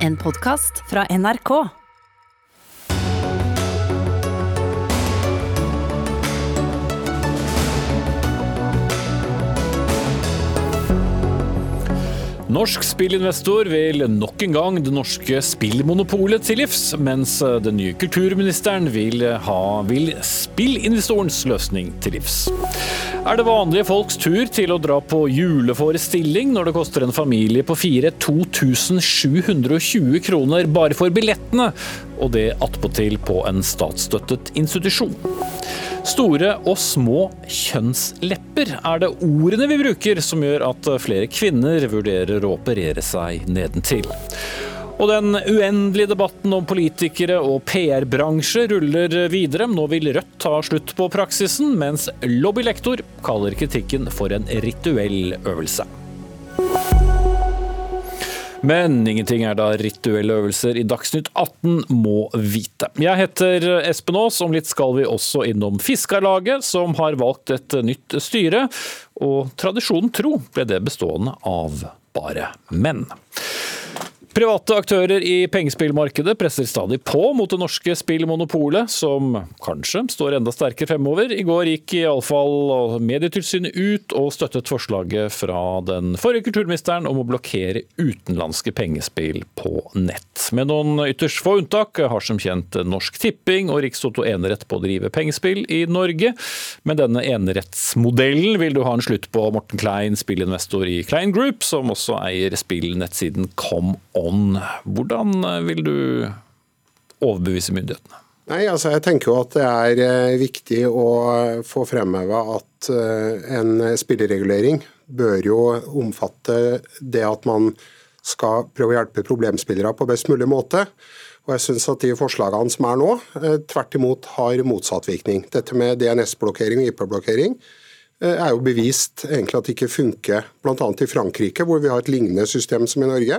En podkast fra NRK. Norsk spillinvestor vil nok en gang det norske spillmonopolet til livs, mens den nye kulturministeren vil ha vil spillinvestorens løsning til livs. Er det vanlige folks tur til å dra på juleforestilling når det koster en familie på fire 2720 kroner bare for billettene, og det attpåtil på en statsstøttet institusjon? Store og små kjønnslepper er det ordene vi bruker som gjør at flere kvinner vurderer å operere seg nedentil. Og den uendelige debatten om politikere og PR-bransje ruller videre. Nå vil Rødt ta slutt på praksisen, mens lobbylektor kaller kritikken for en rituell øvelse. Men ingenting er da rituelle øvelser i Dagsnytt 18 må vite. Jeg heter Espen Aas, om litt skal vi også innom Fiskarlaget, som har valgt et nytt styre. Og tradisjonen tro ble det bestående av bare menn. Private aktører i pengespillmarkedet presser stadig på mot det norske spillmonopolet, som kanskje står enda sterkere fremover. I går gikk iallfall Medietilsynet ut og støttet forslaget fra den forrige kulturministeren om å blokkere utenlandske pengespill på nett. Med noen ytterst få unntak har som kjent Norsk Tipping og Rikstoto enerett på å drive pengespill i Norge. Men denne enerettsmodellen vil du ha en slutt på, Morten Klein, spillinvestor i Klein Group, som også eier spillnettsiden Come ånd. Hvordan vil du overbevise myndighetene? Nei, altså Jeg tenker jo at det er eh, viktig å få fremheva at eh, en spilleregulering bør jo omfatte det at man skal prøve å hjelpe problemspillere på best mulig måte. Og jeg synes at de forslagene som er nå, eh, tvert imot har motsatt virkning. Dette med DNS-blokkering og IP-blokkering er jo bevist egentlig at det ikke funker, bl.a. i Frankrike, hvor vi har et lignende system som i Norge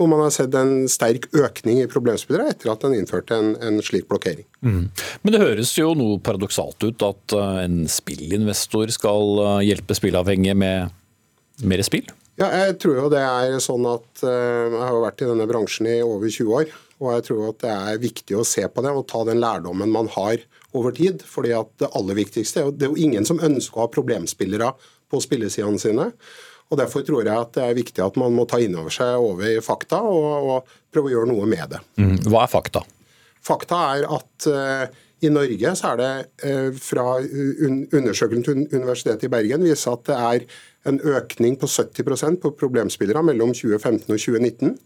hvor man har sett en sterk økning i problemspillere etter at en innførte en, en slik blokkering. Mm. Men det høres jo noe paradoksalt ut at eh, en spillinvestor skal eh, hjelpe spillavhengige med mer spill? Ja, jeg tror jo det er sånn at uh, Jeg har jo vært i denne bransjen i over 20 år. Og jeg tror at det er viktig å se på det og ta den lærdommen man har over tid. fordi at det aller viktigste er jo, det er jo ingen som ønsker å ha problemspillere på spillesidene sine. Og Derfor tror jeg at det er viktig at man må ta inn over seg over fakta og, og prøve å gjøre noe med det. Mm. Hva er fakta? Fakta er at uh, i Norge så er det uh, fra un undersøkelsen til Universitetet i Bergen viser at det er en økning på 70% på problemspillere mellom 2015 og 2019.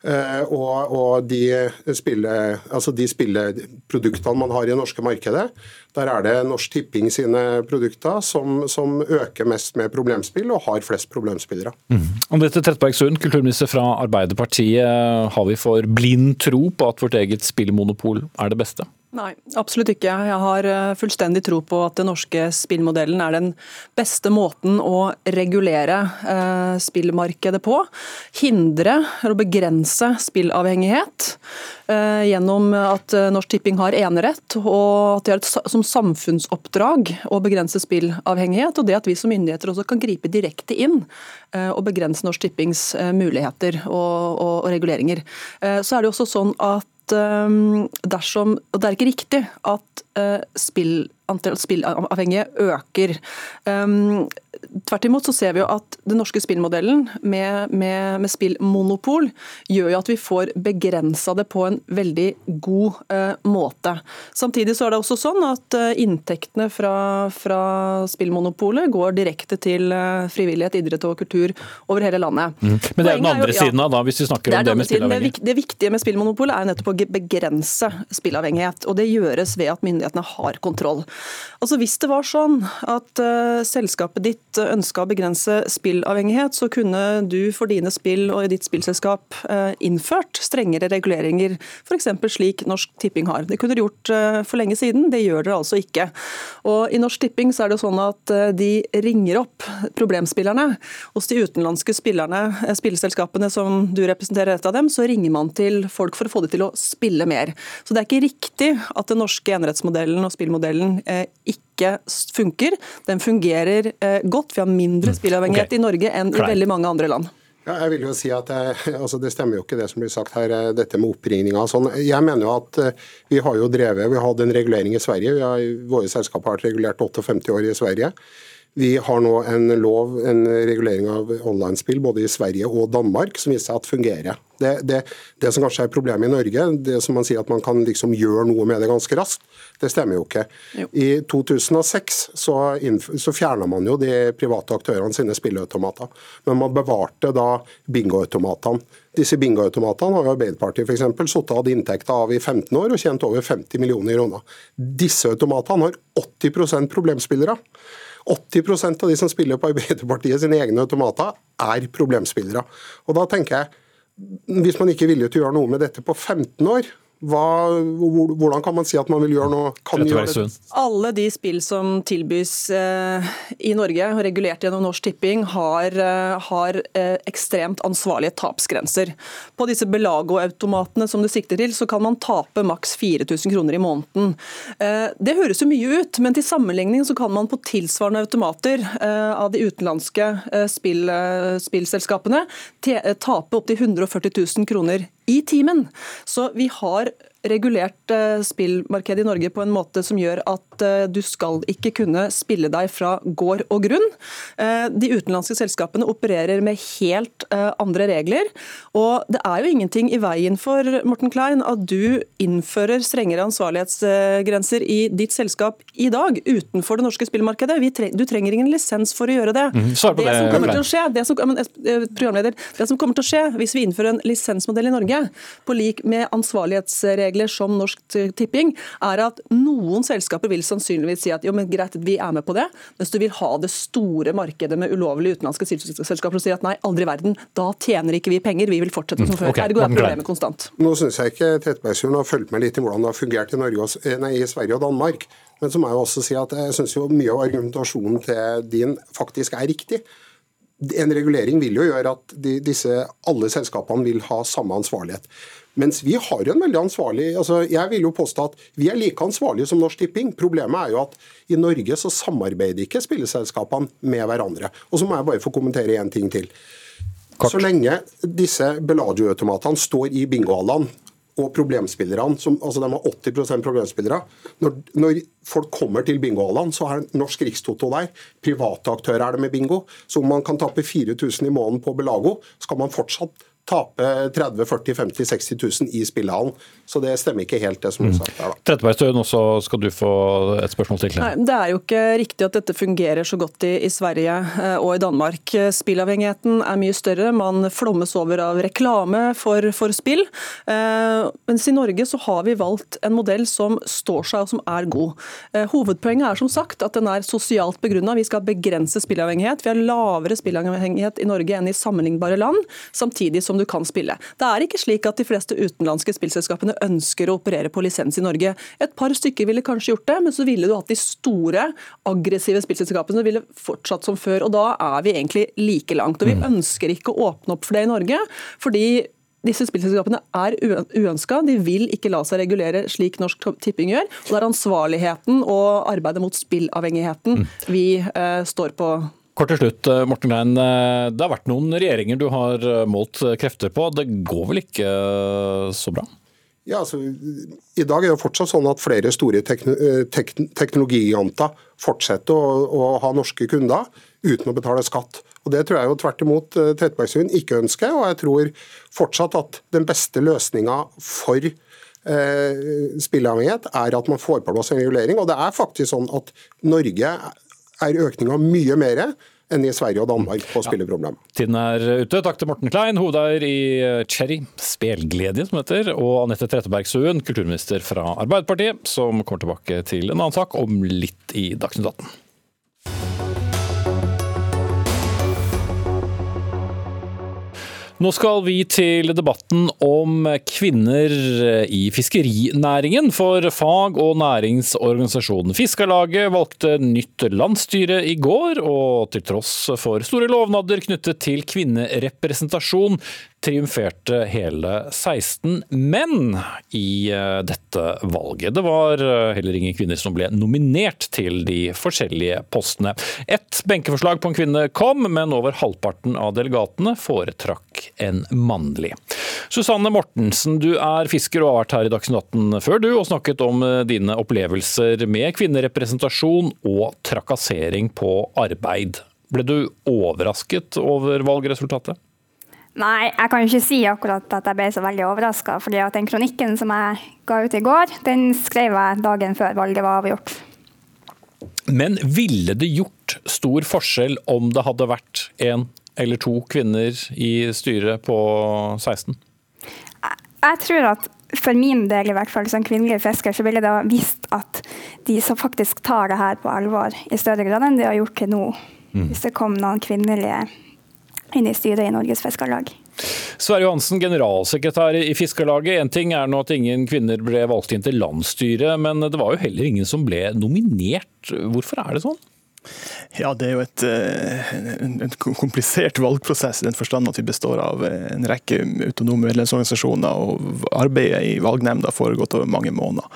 Uh, og, og de, spille, altså de spilleproduktene man har i det norske markedet, der er det Norsk Tipping sine produkter som, som øker mest med problemspill, og har flest problemspillere. Mm. Anette Trettebergstuen, kulturminister fra Arbeiderpartiet. Har vi for blind tro på at vårt eget spillmonopol er det beste? Nei, absolutt ikke. Jeg har eh, fullstendig tro på at den norske spillmodellen er den beste måten å regulere eh, spillmarkedet på. Hindre eller begrense spillavhengighet eh, gjennom at Norsk Tipping har enerett, og at de har et som samfunnsoppdrag å begrense spillavhengighet. Og det at vi som myndigheter også kan gripe direkte inn og begrense Norsk Tippings muligheter og, og, og reguleringer. Så er det også sånn at dersom Og det er ikke riktig at spill antall spillavhengige øker. Um, tvert imot så ser vi jo at den norske spillmodellen med, med, med spillmonopol gjør jo at vi får begrensa det på en veldig god uh, måte. Samtidig så er det også sånn at uh, inntektene fra, fra, spillmonopolet går direkte til uh, frivillighet, idrett og kultur over hele landet. Mm. Men det er den andre jo, siden av da, hvis vi snakker om det med spillavhengighet? Det, det viktige med spillmonopolet er nettopp å begrense spillavhengighet. og Det gjøres ved at myndighetene har kontroll. Altså Hvis det var sånn at uh, selskapet ditt ønska å begrense spillavhengighet, så kunne du for dine spill og i ditt spillselskap uh, innført strengere reguleringer, f.eks. slik Norsk Tipping har. Det kunne dere gjort uh, for lenge siden, det gjør dere altså ikke. Og I Norsk Tipping så er det sånn at de ringer opp problemspillerne. Hos de utenlandske spillerne, spillselskapene som du representerer et av dem, så ringer man til folk for å få dem til å spille mer. Så det er ikke riktig at den norske enerettsmodellen og spillmodellen ikke funker. Den fungerer eh, godt. Vi har mindre mm. spillavhengighet okay. i Norge enn i veldig mange andre land. Ja, jeg vil jo si at jeg, altså Det stemmer jo ikke det som blir sagt her, eh, dette med oppringninga. Sånn. Jeg mener jo at eh, vi har jo drevet, vi har hatt en regulering i Sverige. Vi har, våre selskaper har vært regulert 58 år i Sverige. Vi har nå en lov, en regulering av online-spill både i Sverige og Danmark som viser seg at fungerer. Det, det, det, som kanskje er problemet i Norge, det som man sier at man kan liksom gjøre noe med det ganske raskt, det stemmer jo ikke. Jo. I 2006 så, så fjerna man jo de private aktørene sine spilleautomater, men man bevarte da bingoautomatene. Disse bingoautomatene har jo Arbeiderpartiet f.eks. sittet og hatt inntekter av i 15 år og tjent over 50 millioner kroner. Disse automatene har 80% problemspillere. 80% av de som spiller på Arbeiderpartiet sine egne automater, er problemspillere. Og da tenker jeg, Hvis man ikke er villig til å gjøre noe med dette på 15 år, hva, hvordan kan man si at man vil gjøre noe? Gjøre Alle de spill som tilbys eh, i Norge, regulert gjennom Norsk Tipping, har, eh, har eh, ekstremt ansvarlige tapsgrenser. På disse Belago-automatene som du sikter til, så kan man tape maks 4000 kroner i måneden. Eh, det høres jo mye ut, men til sammenligning så kan man på tilsvarende automater eh, av de utenlandske eh, spill, spillselskapene tape opptil 140 000 kroner i timen. Så vi har regulert spillmarked spillmarkedet i Norge på en måte som gjør at uh, du skal ikke kunne spille deg fra gård og grunn. Uh, de utenlandske selskapene opererer med helt andre regler. Og det er jo ingenting i veien for Morten Klein at du innfører strengere ansvarlighetsgrenser i ditt selskap i dag utenfor det norske spillmarkedet. Tre du trenger ingen lisens for å gjøre det. Mm, det, som kommer til å skje, det som, det som kommer til å skje hvis vi innfører en lisensmodell i Norge, på lik med ansvarlighetsregler regler som Norsk Tipping, er at noen selskaper vil sannsynligvis si at jo, men greit, vi er med på det, mens du vil ha det store markedet med ulovlige utenlandske selskaper og si at nei, aldri i verden, da tjener ikke vi penger, vi vil fortsette som før. Okay, Ergo er problemet konstant. Nå syns jeg ikke Trettebergstuen har fulgt med litt i hvordan det har fungert i, Norge, eh, nei, i Sverige og Danmark. Men så må jeg også si at jeg syns mye av argumentasjonen til din faktisk er riktig. En regulering vil jo gjøre at de, disse, alle selskapene vil ha samme ansvarlighet. Mens vi har en veldig ansvarlig altså Jeg vil jo påstå at vi er like ansvarlige som Norsk Tipping. Problemet er jo at i Norge så samarbeider ikke spilleselskapene med hverandre. Og så må jeg bare få kommentere én ting til. Kort. Så lenge disse Bellagio-automatene står i bingohallene og problemspillerne, som, altså de har 80% problemspillere. Når, når, folk kommer til bingohallene, så er Norsk Rikstoto der. Private aktører er det med bingo. Så om man kan tappe 4000 i måneden på Belago, skal man fortsatt tape 30 40 50 60 000 i spillehallen. Så det stemmer ikke helt, det som er sagt der. da. Trettebergstuen, også skal du få et spørsmål til. Nei, Det er jo ikke riktig at dette fungerer så godt i, i Sverige eh, og i Danmark. Spillavhengigheten er mye større. Man flommes over av reklame for, for spill. Eh, mens i Norge så har vi valgt en modell som står seg og som er god. Eh, hovedpoenget er som sagt at den er sosialt begrunna. Vi skal begrense spillavhengighet. Vi har lavere spillavhengighet i Norge enn i sammenlignbare land. samtidig som du kan spille. Det er ikke slik at de fleste utenlandske spillselskapene ønsker å operere på lisens i Norge. Et par stykker ville kanskje gjort det, men så ville du hatt de store, aggressive spillselskapene som ville fortsatt som før. og Da er vi egentlig like langt. og Vi mm. ønsker ikke å åpne opp for det i Norge. fordi disse spillselskapene er uønska. De vil ikke la seg regulere slik Norsk Tipping gjør. og Det er ansvarligheten og arbeidet mot spillavhengigheten mm. vi eh, står på Kort til slutt, eh, Morten Grein. Eh, det har vært noen regjeringer du har eh, målt krefter på. Det går vel ikke så bra? Ja, altså, I dag er det fortsatt sånn at flere store teknologianter fortsetter å, å, ha norske kunder uten å betale skatt. Og Det tror jeg jo tvert imot Trettebergstuen ikke ønsker. og Jeg tror fortsatt at den beste løsninga for eh, spilleavhengighet er at man får på plass en regulering. Og det er faktisk sånn at Norge er økninga mye mer enn i Sverige og Danmark på spilleproblem. Ja. Tiden er ute. Takk til Morten Klein, hovedeier i Cherry, Spelglede som heter, og Anette Trettebergstuen, kulturminister fra Arbeiderpartiet, som kommer tilbake til en annen sak om litt i Dagsnytt 18. Nå skal vi til debatten om kvinner i fiskerinæringen. For fag- og næringsorganisasjonen Fiskarlaget valgte nytt landsstyre i går, og til tross for store lovnader knyttet til kvinnerepresentasjon, triumferte hele 16 menn i eh, dette valget. Det var eh, heller ingen kvinner som ble nominert til de forskjellige postene. Et benkeforslag på en kvinne kom, men over halvparten av delegatene foretrakk en mannlig. Susanne Mortensen, du er fisker og har vært her i Dagsnytt 18 før du, og snakket om eh, dine opplevelser med kvinnerepresentasjon og trakassering på arbeid. Ble du overrasket over valgresultatet? Nei, jeg kan jo ikke si akkurat at jeg ble så veldig overraska. For den kronikken som jeg ga ut i går, den skrev jeg dagen før valget var avgjort. Men ville det gjort stor forskjell om det hadde vært en eller to kvinner i styret på 16? Jeg, jeg tror at for min del i hvert fall som kvinnelig fisker, så ville det ha visst at de som faktisk tar det her på alvor, i større grad enn de har gjort til nå. Mm. Hvis det kom noen kvinnelige inn i styret i Norges Fiskarlag. Sverre Johansen, generalsekretær i Fiskarlaget. En ting er nå at ingen kvinner ble valgt inn til landsstyret, men det var jo heller ingen som ble nominert. Hvorfor er det sånn? Ja, Det er jo et, eh, en, komplisert valgprosess i den forstand at vi består av en rekke autonome medlemsorganisasjoner, og arbeidet i valgnemnda har foregått over mange måneder.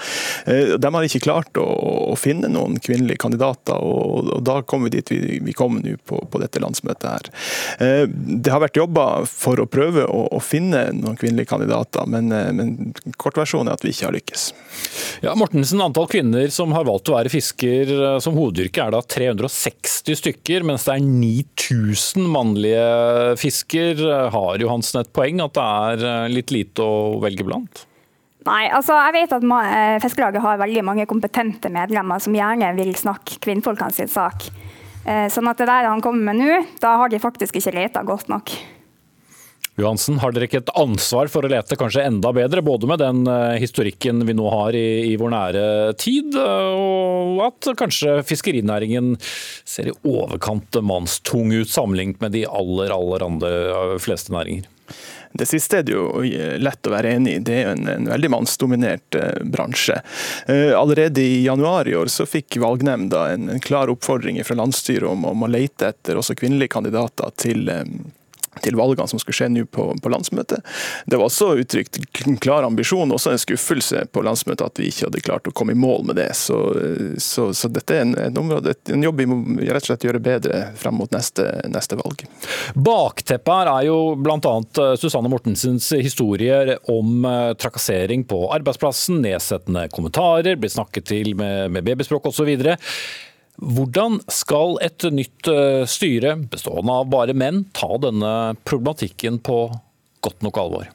Eh, de har ikke klart å, å finne noen kvinnelige kandidater, og, og da kommer vi dit vi, vi kommer nå på, på, dette landsmøtet her. Eh, det har vært jobba for å prøve å, å, finne noen kvinnelige kandidater, men, men kortversjonen er at vi ikke har lykkes. Ja, Mortensen, antall kvinner som har valgt å være fisker som hovedyrke er da 360 stykker, mens det er 9000 mannlige fisker. Har Johansen et poeng at det er eh, litt lite å velge blant? Nei, altså jeg vet at eh, Fiskerlaget har veldig mange kompetente medlemmer som gjerne vil snakke kvinnfolkene sin sak. Eh, sånn at det der han kommer med nå, da har de faktisk ikke leta godt nok. Johansen, har dere ikke et ansvar for å lete kanskje enda bedre, både med den eh, historikken vi nå har i, i vår nære tid, og at kanskje fiskerinæringen ser i overkant mannstung ut sammenlignet med de aller, aller andre eh, fleste næringer? Det siste er det jo lett å være enig i. Det er jo en, en veldig mannsdominert eh, bransje. Eh, allerede i januar i år så fikk valgnemnda en, en klar oppfordring fra landsstyret om, om, å lete etter også kvinnelige kandidater til eh, til valgene som skulle skje nå på, på, landsmøtet. Det var også uttrykt klar ambisjon, også en skuffelse på landsmøtet at vi ikke hadde klart å komme i mål med det. Så, så, så dette er en, en, område, en, jobb vi må rett og slett gjøre bedre frem mot neste, neste valg. Bakteppet her er jo bl.a. Eh, Susanne Mortensens historier om eh, trakassering på arbeidsplassen, nedsettende kommentarer, blitt snakket til med, med babyspråk osv. Hvordan skal et nytt eh, styre, bestående av bare menn, ta denne problematikken på godt nok alvor?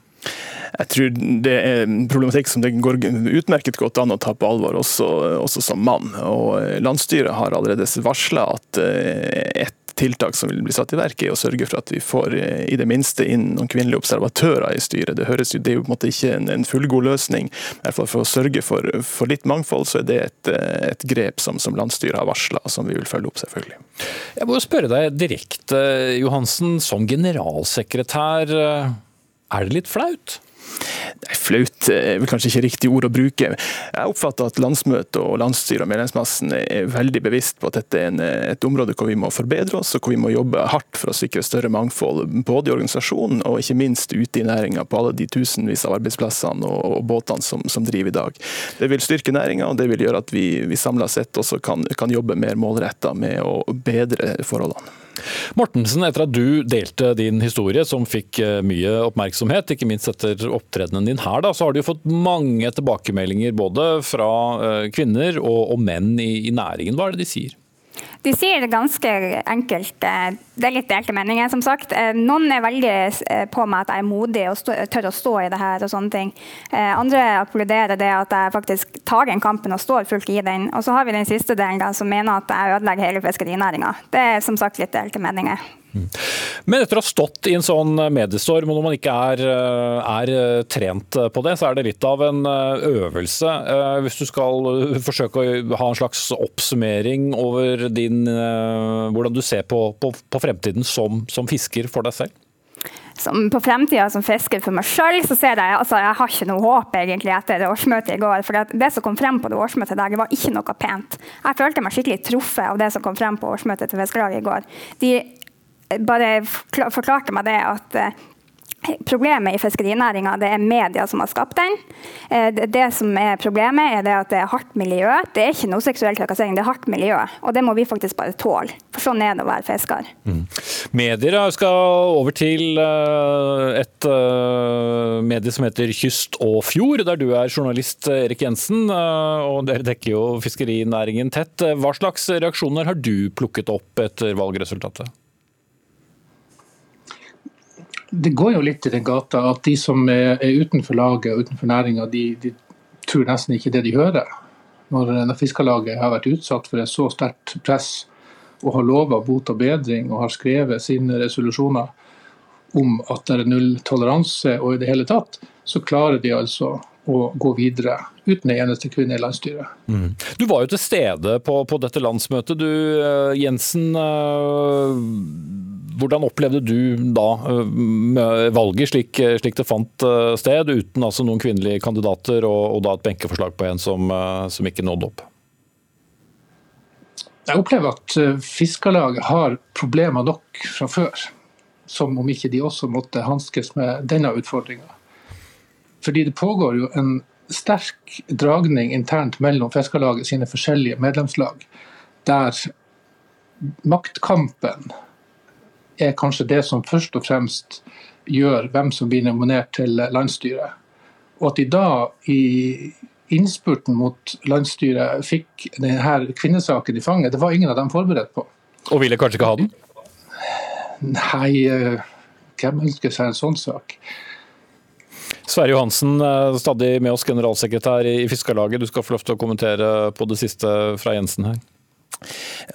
Jeg tror det er en problematikk som det går utmerket godt an å ta på alvor, også, også som mann. Og Landsstyret har allerede varsla at eh, et tiltak som vil bli satt i verk, er å sørge for at vi får eh, i det minste inn noen kvinnelige observatører i styret. Det, høres det er jo på en måte ikke en, en fullgod løsning. For å sørge for, for, litt mangfold, så er det et, eh, et grep som, som landsstyret har varsla, som vi vil følge opp, selvfølgelig. Jeg må spørre deg direkte, Johansen. Som generalsekretær, eh, er det litt flaut? Nei, Flaut er vel kanskje ikke riktig ord å bruke. Jeg oppfatter at landsmøtet og landsstyret og medlemsmassen er veldig bevisst på at dette er en, et område hvor vi må forbedre oss og hvor vi må jobbe hardt for å sikre større mangfold, både i organisasjonen og ikke minst ute i næringa på alle de tusenvis av arbeidsplassene og, og båtene som, som, driver i dag. Det vil styrke næringa, og det vil gjøre at vi, vi samla sett også kan, kan jobbe mer målretta med å bedre forholdene. Mortensen, etter at du delte din historie, som fikk eh, mye oppmerksomhet, ikke minst etter opptredenen din her, da, så har du fått mange tilbakemeldinger både fra eh, kvinner og, menn i næringen. Hva er det de sier? De sier det ganske enkelt. Eh, det er litt delte meninger, som sagt. Eh, noen er veldig eh, på meg at jeg er modig og stå, tør å stå i det her. og sånne ting. Andre applauderer det at jeg faktisk tar den kampen og står fullt i den. Og så har vi den siste delen da, som mener at jeg ødelegger hele fiskerinæringa. Det er som sagt litt delte meninger. Men etter å ha stått i en sånn mediestorm, og når man ikke er, eh, er, eh, trent på det, så er det litt av en eh, øvelse. Hvis du skal forsøke å ha en slags oppsummering over din, hvordan du ser på, på, på fremtiden som, som fisker for deg selv? som på fremtida som fisker for meg sjøl, så ser jeg altså jeg har ikke noe håp egentlig etter årsmøtet i går. for Det som kom frem på det årsmøtet i det var ikke noe pent. Jeg følte meg skikkelig truffet av det som kom frem på årsmøtet til Fiskarlaget i går. De bare forklarte meg det at eh, Problemet i fiskerinæringa er media som har skapt den. Eh, det som er Problemet er at det er hardt miljø. Det er ikke noe seksuell trakassering, det er hardt miljø. Og det må vi faktisk bare tåle. For sånn er det å være fisker. Mm. Medier skal over til eh, et medie som heter Kyst og Fjord, der du er journalist, Erik Jensen. Og dere dekker jo fiskerinæringen tett. Hva slags reaksjoner har du plukket opp etter valgresultatet? Det går jo litt i den gata at de som er, utenfor laget og utenfor næringa, de, de, tror nesten ikke det de hører. Når, når Fiskarlaget har vært utsatt for et så sterkt press og har lova bot og bedring og har skrevet sine resolusjoner om at det er null toleranse og i det hele tatt, så klarer de altså å gå videre uten en eneste kvinne i landsstyret. Mm. Du var jo til stede på, på dette landsmøtet. Du, eh, Jensen. Øh hvordan opplevde du da eh, valget slik, slik, det fant eh, sted, uten altså noen kvinnelige kandidater og, og da et benkeforslag på en som, eh, som ikke nådde opp? Jeg opplever at Fiskarlaget har problemer nok fra før. Som om ikke de også måtte hanskes med denne utfordringa. Fordi det pågår jo en sterk dragning internt mellom Fiskarlaget sine forskjellige medlemslag, der maktkampen er kanskje det som først og fremst gjør hvem som blir nominert til landsstyret. Og at de da i innspurten mot landsstyret fikk denne kvinnesaken i fanget, det var ingen av dem forberedt på. Og ville kanskje ikke ha den? Nei, eh, hvem ønsker seg en sånn sak? Sverre Johansen, eh, stadig med oss generalsekretær i Fiskarlaget. Du skal få lov til å kommentere på det siste fra Jensen her.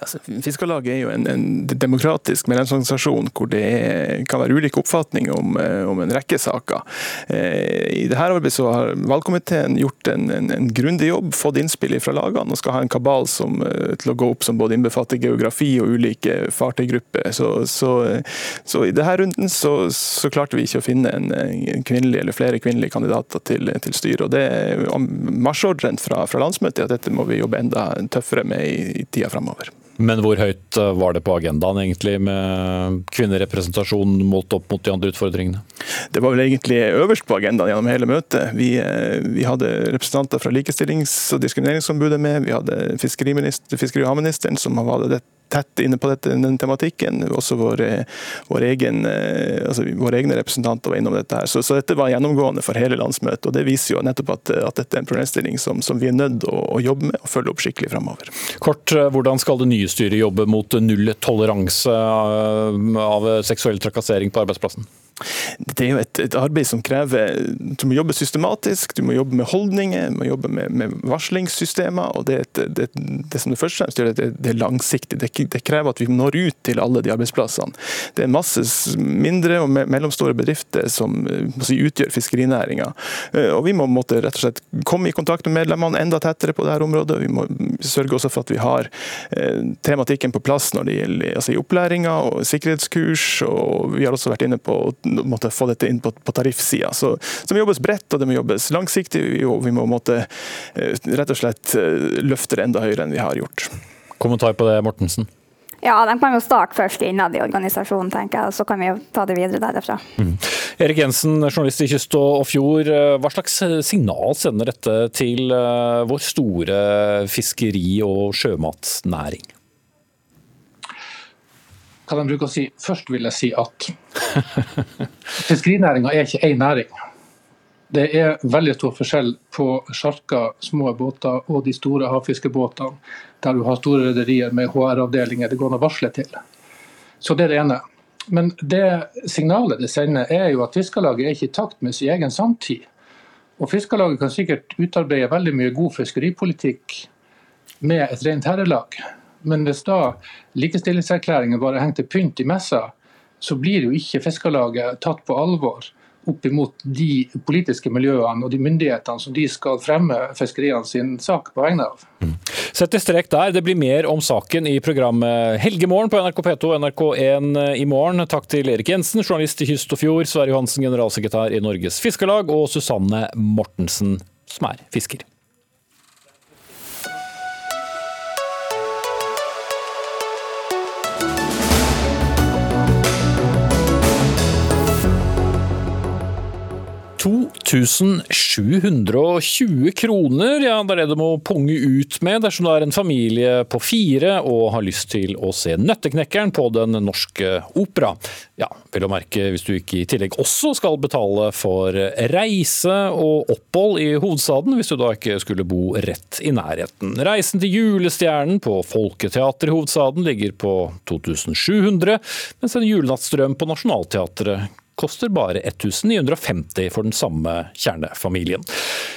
Altså, Fiskarlaget er jo en, en demokratisk medlemsorganisasjon hvor det er, kan være ulike oppfatninger om, eh, om, en rekke saker. Eh, I dette arbeidet så har valgkomiteen gjort en, en, en grundig jobb, fått innspill fra lagene og skal ha en kabal som, eh, til å gå opp som både innbefatter geografi og ulike fartøygrupper. Så, så, så i denne runden så, så, klarte vi ikke å finne en, kvinnelig eller flere kvinnelige kandidater til, til styret. Det er marsjordren fra, fra landsmøtet at dette må vi jobbe enda tøffere med i, i tida framover. Men hvor høyt eh, var det på agendaen egentlig med kvinnerepresentasjon målt opp mot de andre utfordringene? Det var vel egentlig øverst på agendaen gjennom hele møtet. Vi, eh, vi hadde representanter fra Likestillings- og diskrimineringsombudet med, vi hadde fiskeri- og havministeren som hadde det tett inne på dette, den tematikken. Også vår, vår, egen, eh, altså våre egne representanter var innom dette. her. Så, så, dette var gjennomgående for hele landsmøtet. og Det viser jo nettopp at, at dette er en problemstilling som, som vi er nødt til å, å, jobbe med og følge opp skikkelig framover. Kort, eh, hvordan skal det nye styret jobbe mot null toleranse eh, av seksuell trakassering på arbeidsplassen? Det er jo et, et, arbeid som krever Du må jobbe systematisk, du må jobbe med holdninger, du må jobbe med, med varslingssystemer. og det, det, det, som det først og fremst gjør, det, det er langsiktig. Det, det, krever at vi når ut til alle de arbeidsplassene. Det er masse mindre og mellomstore bedrifter som si, utgjør fiskerinæringa. Eh, vi må måtte, rett og slett komme i kontakt med medlemmene enda tettere på dette området. Vi må sørge også for at vi har eh, tematikken på plass når det gjelder altså, opplæringa og sikkerhetskurs. og Vi har også vært inne på måtte få dette inn på, på tariffsida. Så, så det må jobbes bredt og det må jobbes langsiktig. og Vi må måtte, eh, rett og slett eh, løfte det enda høyere enn vi har gjort. Kommentar på det, Mortensen? Ja, de kan jo starte først innad i organisasjonen, tenker jeg, og så kan vi jo ta det videre derfra. Mm. Erik Jensen, journalist i Kyst og Fjord. Eh, hva slags signal sender dette til vår store fiskeri- og sjømatnæring? Hva de bruker å si. Først vil jeg si at fiskerinæringa er ikke én næring. Det er veldig stor forskjell på sjarker, små båter og de store havfiskebåtene, der du har store rederier med HR-avdelinger det går an å varsle til. Så det er det ene. Men det signalet det sender, er jo at Fiskarlaget er ikke i takt med sin egen samtid. Og Fiskarlaget kan sikkert utarbeide veldig mye god fiskeripolitikk med et rent herrelag. Men hvis da likestillingserklæringen bare henger til pynt i messa, så blir jo ikke Fiskarlaget tatt på alvor opp imot de politiske miljøene og de myndighetene som de skal fremme fiskeriene sin sak på vegne av. Mm. Sett i strek der. Det blir mer om saken i programmet Helgemorgen på NRK P2 og NRK1 i morgen. Takk til Erik Jensen, journalist i Kyst og Fjord, Sverre Johansen, generalsekretær i Norges Fiskarlag, og Susanne Mortensen, som er fisker. 2720 kroner, ja det er det du må punge ut med dersom du er en familie på fire og har lyst til å se Nøtteknekkeren på Den norske opera. Ja, vel å merke hvis du ikke i tillegg også skal betale for reise og opphold i hovedstaden, hvis du da ikke skulle bo rett i nærheten. Reisen til Julestjernen på Folketeatret i hovedstaden ligger på 2700, mens en julenattsdrøm på Nationaltheatret koster bare 1950 for den samme kjernefamilien.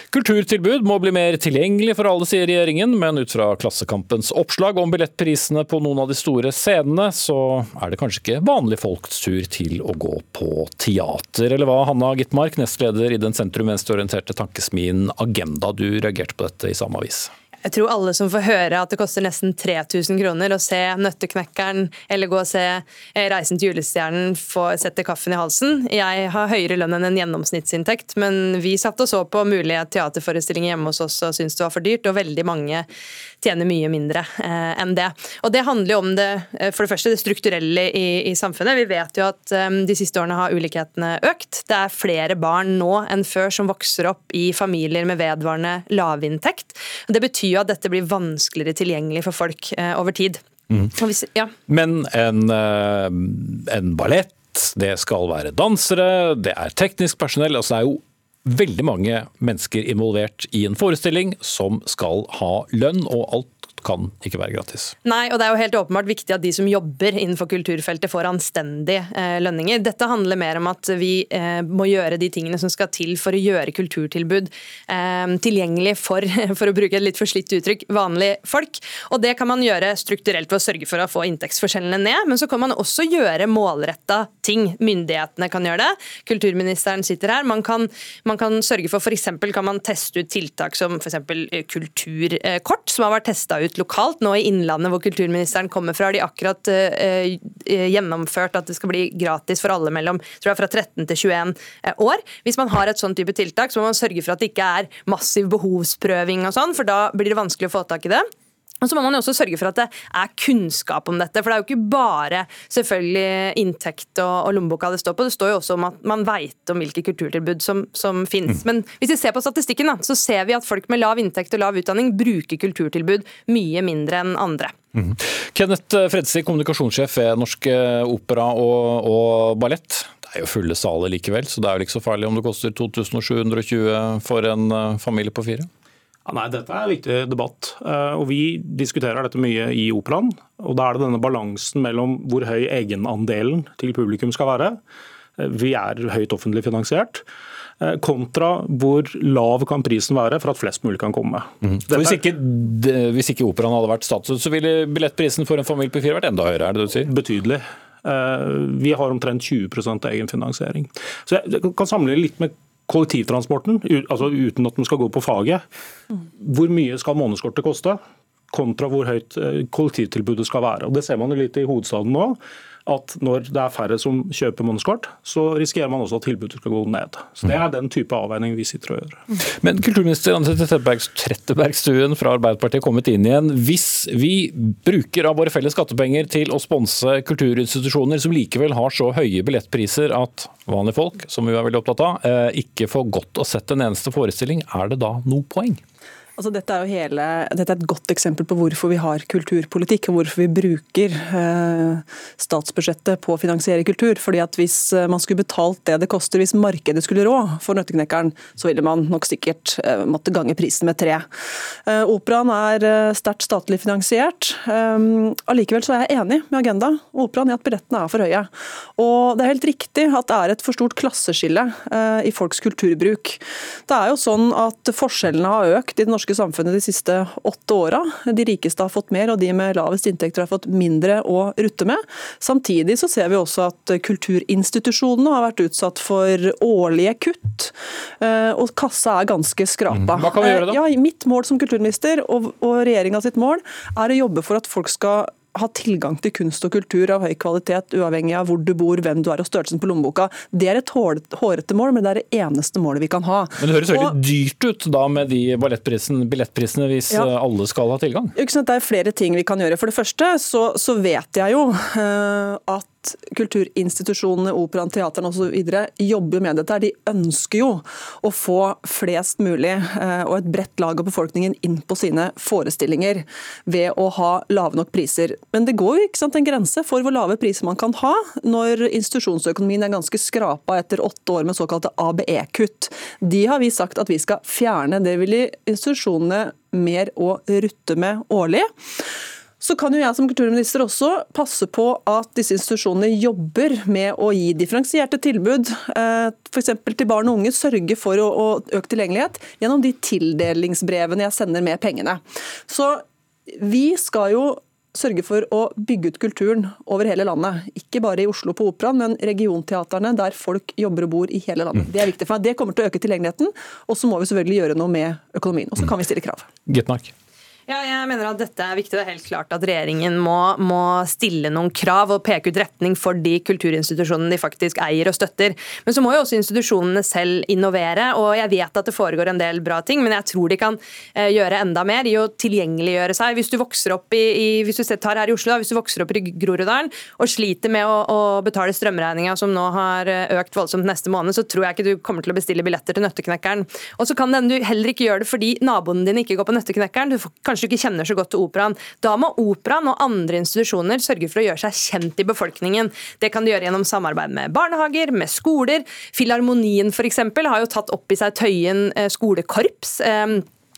Kulturtilbud må bli mer tilgjengelig for alle, sier regjeringen, men ut fra Klassekampens oppslag om billettprisene på noen av de store scenene, så er det kanskje ikke vanlige folks tur til å gå på teater. Eller hva, Hanna Gitmark, nestleder i den sentrum-venstreorienterte tankesmien Agenda, du reagerte på dette i samme avis? Jeg tror alle som får høre at det koster nesten 3000 kroner å se Nøtteknekkeren eller gå og se eh, Reisen til julestjernen få sette kaffen i halsen. Jeg har høyere lønn enn en gjennomsnittsinntekt, men vi satt og så på mulige teaterforestillinger hjemme hos oss og syntes det var for dyrt, og veldig mange tjener mye mindre eh, enn det. Og Det handler jo om det, eh, for det første det strukturelle i, i samfunnet. Vi vet jo at eh, de siste årene har ulikhetene økt. Det er flere barn nå enn før som vokser opp i familier med vedvarende lavinntekt. Det betyr jo at dette blir vanskeligere tilgjengelig for folk eh, over tid. Mm. Hvis, ja. Men en, uh, en ballett, det skal være dansere, det er teknisk personell. altså det er jo veldig mange mennesker involvert i en forestilling som skal ha lønn, og alt kan ikke være gratis. Nei, og det er jo helt åpenbart viktig at de som jobber innenfor kulturfeltet får anstendige eh, lønninger. Dette handler mer om at vi eh, må gjøre de tingene som skal til for å gjøre kulturtilbud eh, tilgjengelig for, for å bruke et litt forslitt uttrykk, vanlige folk. Og det kan man gjøre strukturelt ved å sørge for å få inntektsforskjellene ned, men så kan man også gjøre målretta ting. Myndighetene kan gjøre det. Kulturministeren sitter her. Man kan, man kan sørge for f.eks. kan man teste ut tiltak som f.eks. kulturkort, som har vært testa ut ut lokalt. Nå i Innlandet, hvor kulturministeren kommer fra, har de akkurat uh, gjennomført at det skal bli gratis for alle mellom tror jeg, fra 13 til 21 år. Hvis man har et sånn type tiltak, så må man sørge for at det ikke er massiv behovsprøving og sånn, for da blir det vanskelig å få tak i det. Og så må man jo også sørge for at det er kunnskap om dette. For det er jo ikke bare selvfølgelig inntekt og, og lommeboka det står på. Det står jo også om at man veit om hvilke kulturtilbud som, som finnes. Mm. Men hvis vi ser på statistikken, da, så ser vi at folk med lav inntekt og lav utdanning bruker kulturtilbud mye mindre enn andre. Mm. Kenneth Fredsli, kommunikasjonssjef ved Norsk Opera og, og Ballett. Det er jo fulle saler likevel, så det er jo ikke så farlig om det koster 2720 for en eh, familie på fire? Ja, nei, Dette er en viktig debatt. Eh, og Vi diskuterer dette mye i Operaen. og Da er det denne balansen mellom hvor høy egenandelen til publikum skal være. Eh, vi er høyt offentlig finansiert eh, kontra hvor lav kan prisen være for at flest mulig kan komme. Mm. Hvis, ikke, hvis ikke operaen hadde vært statsstøtte, så ville billettprisen for en familie på fire vært enda høyere? er det det du sier? Betydelig. Vi har omtrent 20% egenfinansiering. Så Jeg kan sammenligne litt med kollektivtransporten, altså uten at den skal gå på faget. Hvor mye skal månedskortet koste, kontra hvor høyt eh, kollektivtilbudet skal være. Og Det ser man jo litt i hovedstaden nå at når det er færre som kjøper månedskort, så risikerer man også at tilbudet skal gå ned. Så Det er den type avveining vi sitter og gjør. Men kulturminister Anette Trettebergstuen fra Arbeiderpartiet er kommet inn igjen. Hvis vi bruker av våre felles skattepenger til å sponse kulturinstitusjoner som likevel har så høye billettpriser at vanlige folk, som vi er veldig opptatt av, eh, ikke får godt å sett en eneste forestilling, er det da noe poeng? Altså, dette, er hele, dette, er et godt eksempel på hvorfor vi har kulturpolitikk, og hvorfor vi bruker eh, statsbudsjettet på å finansiere kultur. Fordi at Hvis eh, man skulle betalt det det koster, hvis markedet skulle rå for Nøtteknekkeren, så ville man nok sikkert eh, måtte gange prisen med tre. Eh, operaen er eh, sterkt statlig finansiert. Eh, allikevel så er jeg enig med Agenda og Operaen i at billettene er for høye. Og Det er helt riktig at det er et for stort klasseskille i folks kulturbruk. Det er jo sånn at Forskjellene har økt i det norske norske samfunnet de siste åtte åra. De rikeste har fått mer, og de med lavest inntekter har fått mindre å rutte med. Samtidig så ser vi også at kulturinstitusjonene har vært utsatt for årlige kutt, eh, og kassa er ganske skrapa. Mm. Hva kan vi gjøre da? Ja, mitt mål som kulturminister og, og regjeringa sitt mål er å jobbe for at folk skal ha tilgang til kunst og kultur av høy kvalitet, uavhengig av hvor du bor, hvem du er og størrelsen på lommeboka. Det er et hårete mål, men det er det eneste målet vi kan ha. Men det høres veldig og, dyrt ut da med de billettprisene hvis ja, eh, alle skal ha tilgang? Det er flere ting vi kan gjøre. For det første så, så vet jeg jo uh, at at kulturinstitusjonene, operaen, teaterne osv. jobber med dette. De ønsker jo å få flest mulig eh, og et bredt lag av befolkningen inn på sine forestillinger ved å ha lave nok priser. Men det går jo ikke sant, en grense for hvor lave priser man kan ha når institusjonsøkonomien er ganske skrapa etter åtte år med såkalte ABE-kutt. De har vi sagt at vi skal fjerne. Det vil institusjonene mer å rutte med årlig. Så kan jo jeg som kulturminister også passe på at disse institusjonene jobber med å gi differensierte tilbud, eh, f.eks. til barn og unge. Sørge for å, øke tilgjengelighet gjennom de tildelingsbrevene jeg sender med pengene. Så vi skal jo sørge for å bygge ut kulturen over hele landet. Ikke bare i Oslo på Operaen, men regionteaterne der folk jobber og bor i hele landet. Mm. Det er viktig for meg. Det kommer til å øke tilgjengeligheten, og så må vi selvfølgelig gjøre noe med økonomien. Og så kan vi stille krav. Gitmark. Ja, jeg mener at dette er viktig. Det er helt klart at regjeringen må, må, stille noen krav og peke ut retning for de kulturinstitusjonene de faktisk eier og støtter. Men så må jo også institusjonene selv innovere. og Jeg vet at det foregår en del bra ting, men jeg tror de kan eh, gjøre enda mer i å tilgjengeliggjøre seg. Hvis du vokser opp i, i hvis du tar her i Oslo, da, hvis du vokser opp i Groruddalen og sliter med å, å betale strømregninga som nå har eh, økt voldsomt neste måned, så tror jeg ikke du kommer til å bestille billetter til Nøtteknekkeren. Og så kan hende du heller ikke gjør det fordi naboene dine ikke går på Nøtteknekkeren. Du får kanskje kanskje ikke kjenner så godt til operaen. Da må operaen og andre institusjoner sørge for å gjøre seg kjent i befolkningen. Det kan de gjøre gjennom samarbeid med barnehager, med skoler. Filharmonien f.eks. har jo tatt opp i seg Tøyen eh, skolekorps.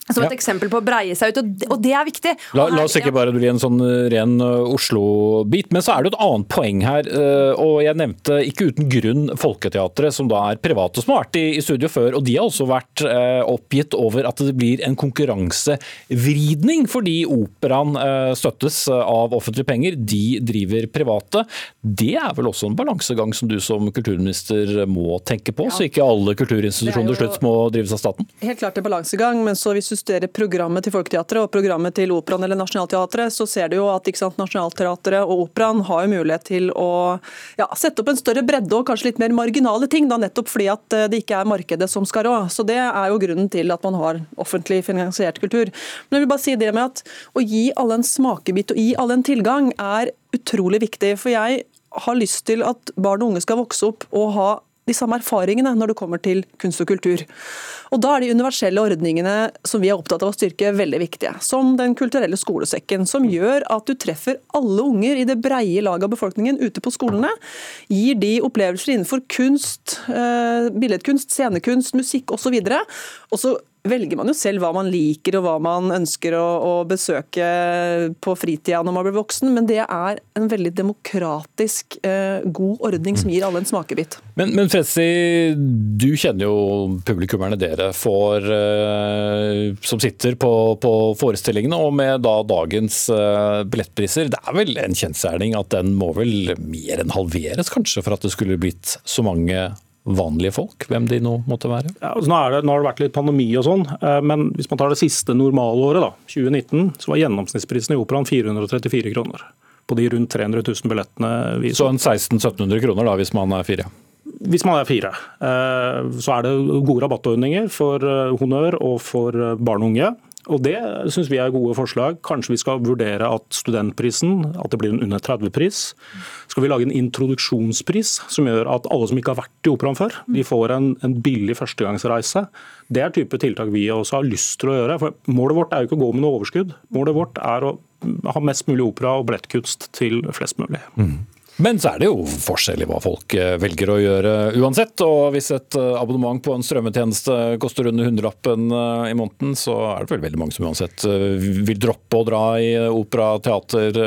Eh, som et ja. eksempel på å breie seg ut, og det er viktig. La, la oss ikke bare bli en sånn eh, ren eh, Oslo-bit, men så er det et annet poeng her. Eh, og Jeg nevnte ikke uten grunn Folketeatret, som da er private, som har vært i, i studio før. og De har også vært oppgitt over at det blir en konkurransevridning fordi operaen støttes av offentlige penger. De driver private. Det er vel også en balansegang som du som kulturminister må tenke på, ja. så ikke alle kulturinstitusjoner til slutt må drives av staten? Helt klart en balansegang, men så hvis studerer programmet til Folketeatret og programmet til Operaen eller Nationaltheatret, så ser du jo at sant, Nationaltheatret og Operaen har jo mulighet til å ja, sette opp en større bredde og kanskje litt mer marginale ting, da, nettopp fordi at eh, det ikke er markedet som skal rå. Så Det er jo grunnen til at man har offentlig finansiert kultur. Men jeg vil bare si det med at Å gi alle en smakebit og gi alle en tilgang er utrolig viktig. For jeg har lyst til at barn og unge skal vokse opp og ha de samme erfaringene når det kommer til kunst og kultur. Og Da er de universelle ordningene som vi er opptatt av å styrke, veldig viktige. Som Den kulturelle skolesekken, som gjør at du treffer alle unger i det breie laget av befolkningen ute på skolene. Gir de opplevelser innenfor kunst, eh, billedkunst, scenekunst, musikk osv. Og så velger man jo selv hva man liker og hva man ønsker å, å besøke på fritida når man blir voksen, men det er en veldig demokratisk, eh, god ordning som gir alle en smakebit. Men, men Fredsi, du kjenner jo publikummerne dere får, eh, som sitter på, på, forestillingene, og med da dagens eh, billettpriser. Det er vel en kjensgjerning at den må vel mer enn halveres, kanskje, for at det skulle blitt så mange vanlige folk, hvem de nå måtte være? Ja, altså nå, det, nå, har det vært litt pandemi og sånn, eh, men hvis man tar det siste normalåret, da, 2019, så var gjennomsnittsprisen i operaen 434 kroner. På de rundt 300 000 billettene vi så. En 1600-1700 kroner da, hvis man er fire? Hvis man er fire. Eh, så er det gode rabattordninger for eh, honnør og for barn og unge. Og Det syns vi er gode forslag. Kanskje vi skal vurdere at studentprisen at det blir en under 30-pris. Skal vi lage en introduksjonspris som gjør at alle som ikke har vært i operaen før, de får en, en billig førstegangsreise. Det er type tiltak vi også har lyst til å gjøre. For Målet vårt er jo ikke å gå med noe overskudd. Målet vårt er å ha mest mulig opera og billettkunst til flest mulig. Mm. Men så er det jo forskjell i hva folk eh, velger å gjøre uansett. Og hvis et eh, abonnement på en strømmetjeneste koster under hundrelappen eh, i måneden, så er det vel veldig mange som uansett vil droppe å dra i opera, teater,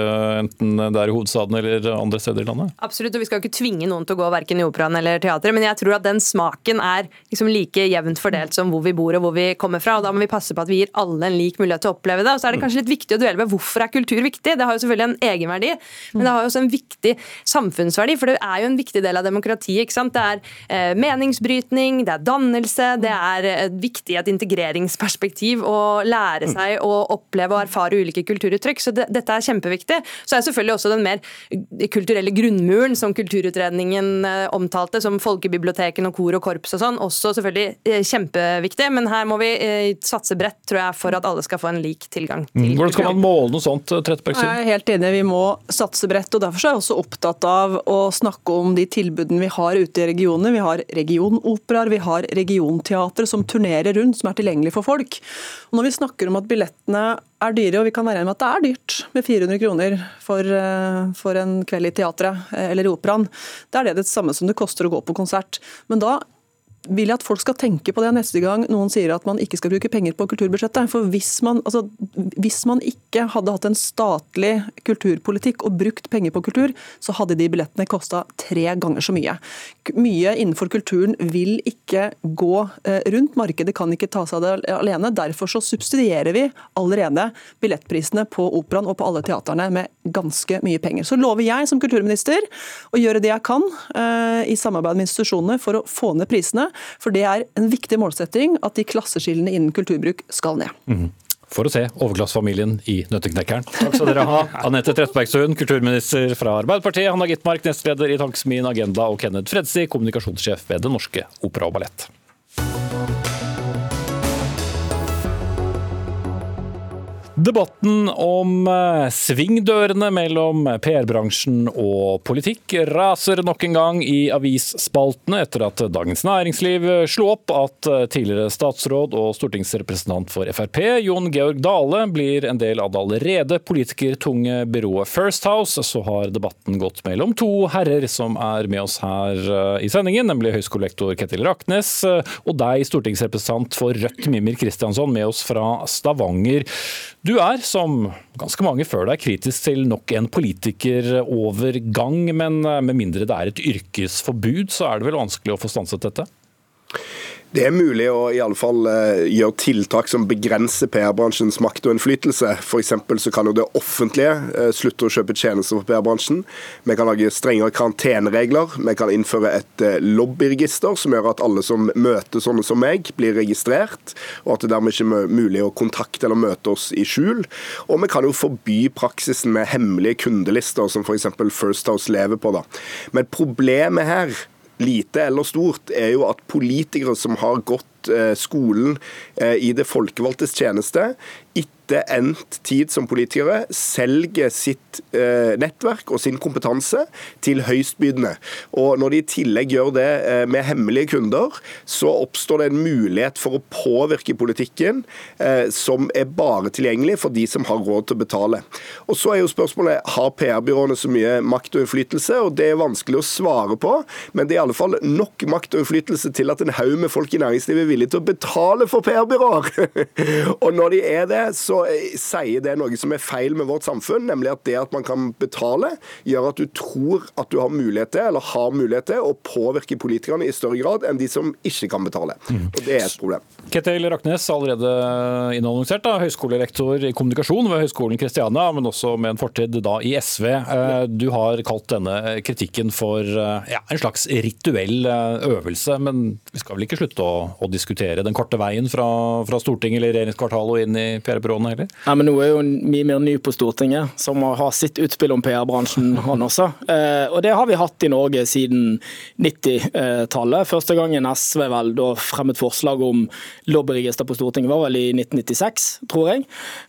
enten det er i hovedstaden eller andre steder i landet. Absolutt, og vi skal ikke tvinge noen til å gå verken i operaen eller teateret, men jeg tror at den smaken er liksom like jevnt fordelt som hvor vi bor og hvor vi kommer fra. og Da må vi passe på at vi gir alle en lik mulighet til å oppleve det. Og så er det kanskje litt viktig å duelle med hvorfor er kultur viktig. Det har jo selvfølgelig en egenverdi, men det har jo også en viktig samfunnsverdi, for det er jo en viktig del av demokratiet. ikke sant? Det er eh, meningsbrytning, det er dannelse, det er eh, viktig i et integreringsperspektiv å lære seg å oppleve og erfare ulike kulturuttrykk. Så det, dette er kjempeviktig. Så er selvfølgelig også den mer kulturelle grunnmuren som Kulturutredningen eh, omtalte, som folkebibliotekene og kor og korps og sånn, også selvfølgelig kjempeviktig. Men her må vi satse bredt, tror jeg, for at alle skal få en lik tilgang til mm. Hvordan skal man måle noe sånt, Trettebergstuen? Jeg er helt enig, vi må satse bredt. og Derfor er jeg også opptatt opptatt av å snakke om de tilbudene vi har ute i regionene. Vi har regionoperaer, vi har regionteatre som turnerer rundt, som er tilgjengelig for folk. Og når vi snakker om at billettene er dyre, og vi kan være enige om at det er dyrt med 400 kroner for, eh, for en kveld i teatret eh, eller i operaen, det er det det samme som det koster å gå på konsert. Men da vil jeg at folk skal tenke på det neste gang noen sier at man ikke skal bruke penger på kulturbudsjettet. For hvis man, altså, hvis man ikke hadde hatt en statlig kulturpolitikk og brukt penger på kultur, så hadde de billettene kosta tre ganger så mye. Mye innenfor kulturen vil ikke gå eh, rundt. Markedet kan ikke ta seg av det alene. Derfor så subsidierer vi allerede billettprisene på operaen og på alle teaterne med ganske mye penger. Så lover jeg som kulturminister å gjøre det jeg kan eh, i samarbeid med institusjonene for å få ned prisene. For det er en viktig målsetting at de klasseskillene innen kulturbruk skal ned. Mm. For å se overklassefamilien i Nøtteknekkeren. Takk skal dere ha. Anette Trettebergstuen, kulturminister fra Arbeiderpartiet, Hanna Gitmark, nestleder i Tankesmien Agenda, og Kenneth Fredsi, kommunikasjonssjef ved Det Norske Opera og Ballett. Debatten om eh, svingdørene mellom PR-bransjen og politikk raser nok en gang i avisspaltene etter at Dagens Næringsliv slo opp at eh, tidligere statsråd og stortingsrepresentant for Frp, Jon Georg Dale, blir en del av det allerede politikertunge byrået First House. Så har debatten gått mellom to herrer som er med oss her eh, i sendingen, nemlig høyskolelektor Ketil Raknes og deg, stortingsrepresentant for Rødt, Mimir Kristiansson, med oss fra Stavanger. Du er, som ganske mange før deg, kritisk til nok en politikerovergang, men med mindre det er et yrkesforbud, så er det vel vanskelig å få stanset dette? Det er mulig å i alle fall uh, gjøre tiltak som begrenser PR-bransjens makt og innflytelse. F.eks. så kan jo det offentlige uh, slutte å kjøpe tjenester for PR-bransjen. Vi kan lage strengere karanteneregler. Vi kan innføre et uh, lobbyregister som gjør at alle som møter sånne som meg, blir registrert, og at det dermed ikke er mulig å kontakte eller møte oss i skjul. Og vi kan jo forby praksisen med hemmelige kundelister, som f.eks. First House lever på. da. Men problemet her lite eller stort, er jo at politikere som har gått eh, skolen eh, i det folkevalgtes tjeneste, etter endt tid som politikere selger sitt eh, nettverk og sin kompetanse til høystbydende. Og Når de i tillegg gjør det eh, med hemmelige kunder, så oppstår det en mulighet for å påvirke politikken eh, som er bare tilgjengelig for de som har råd til å betale. Og så er jo spørsmålet har PR-byråene så mye makt og innflytelse, og det er vanskelig å svare på, men det er i alle fall nok makt og innflytelse til at en haug med folk i næringslivet er villig til å betale for PR-byråer. og når de er det, så så eh, sier det noe som er feil med vårt samfunn, nemlig at det at man kan betale, gjør at du tror at du har mulighet til, eller har mulighet til, å påvirke politikerne i større grad enn de som ikke kan betale. Mm. Og Det er et problem. Ketil Raknes, allerede innannonsert, da, høyskolelektor i kommunikasjon ved Høgskolen Kristiania, men også med en fortid da i SV. Eh, du har kalt denne kritikken for eh, ja, en slags rituell øvelse, men vi skal vel ikke slutte å, å diskutere den korte veien fra, fra Stortinget eller regjeringskvartalet og inn i PR-byråene? Sånn heller? Nei, men Nå er jo mye mer ny på Stortinget, som har sitt utspill om PR-bransjen, han også. Eh, og det har vi hatt i Norge siden 90-tallet. Første gangen SV vel da fremmet forslag om lobbyregister på Stortinget var vel i 1996, tror jeg.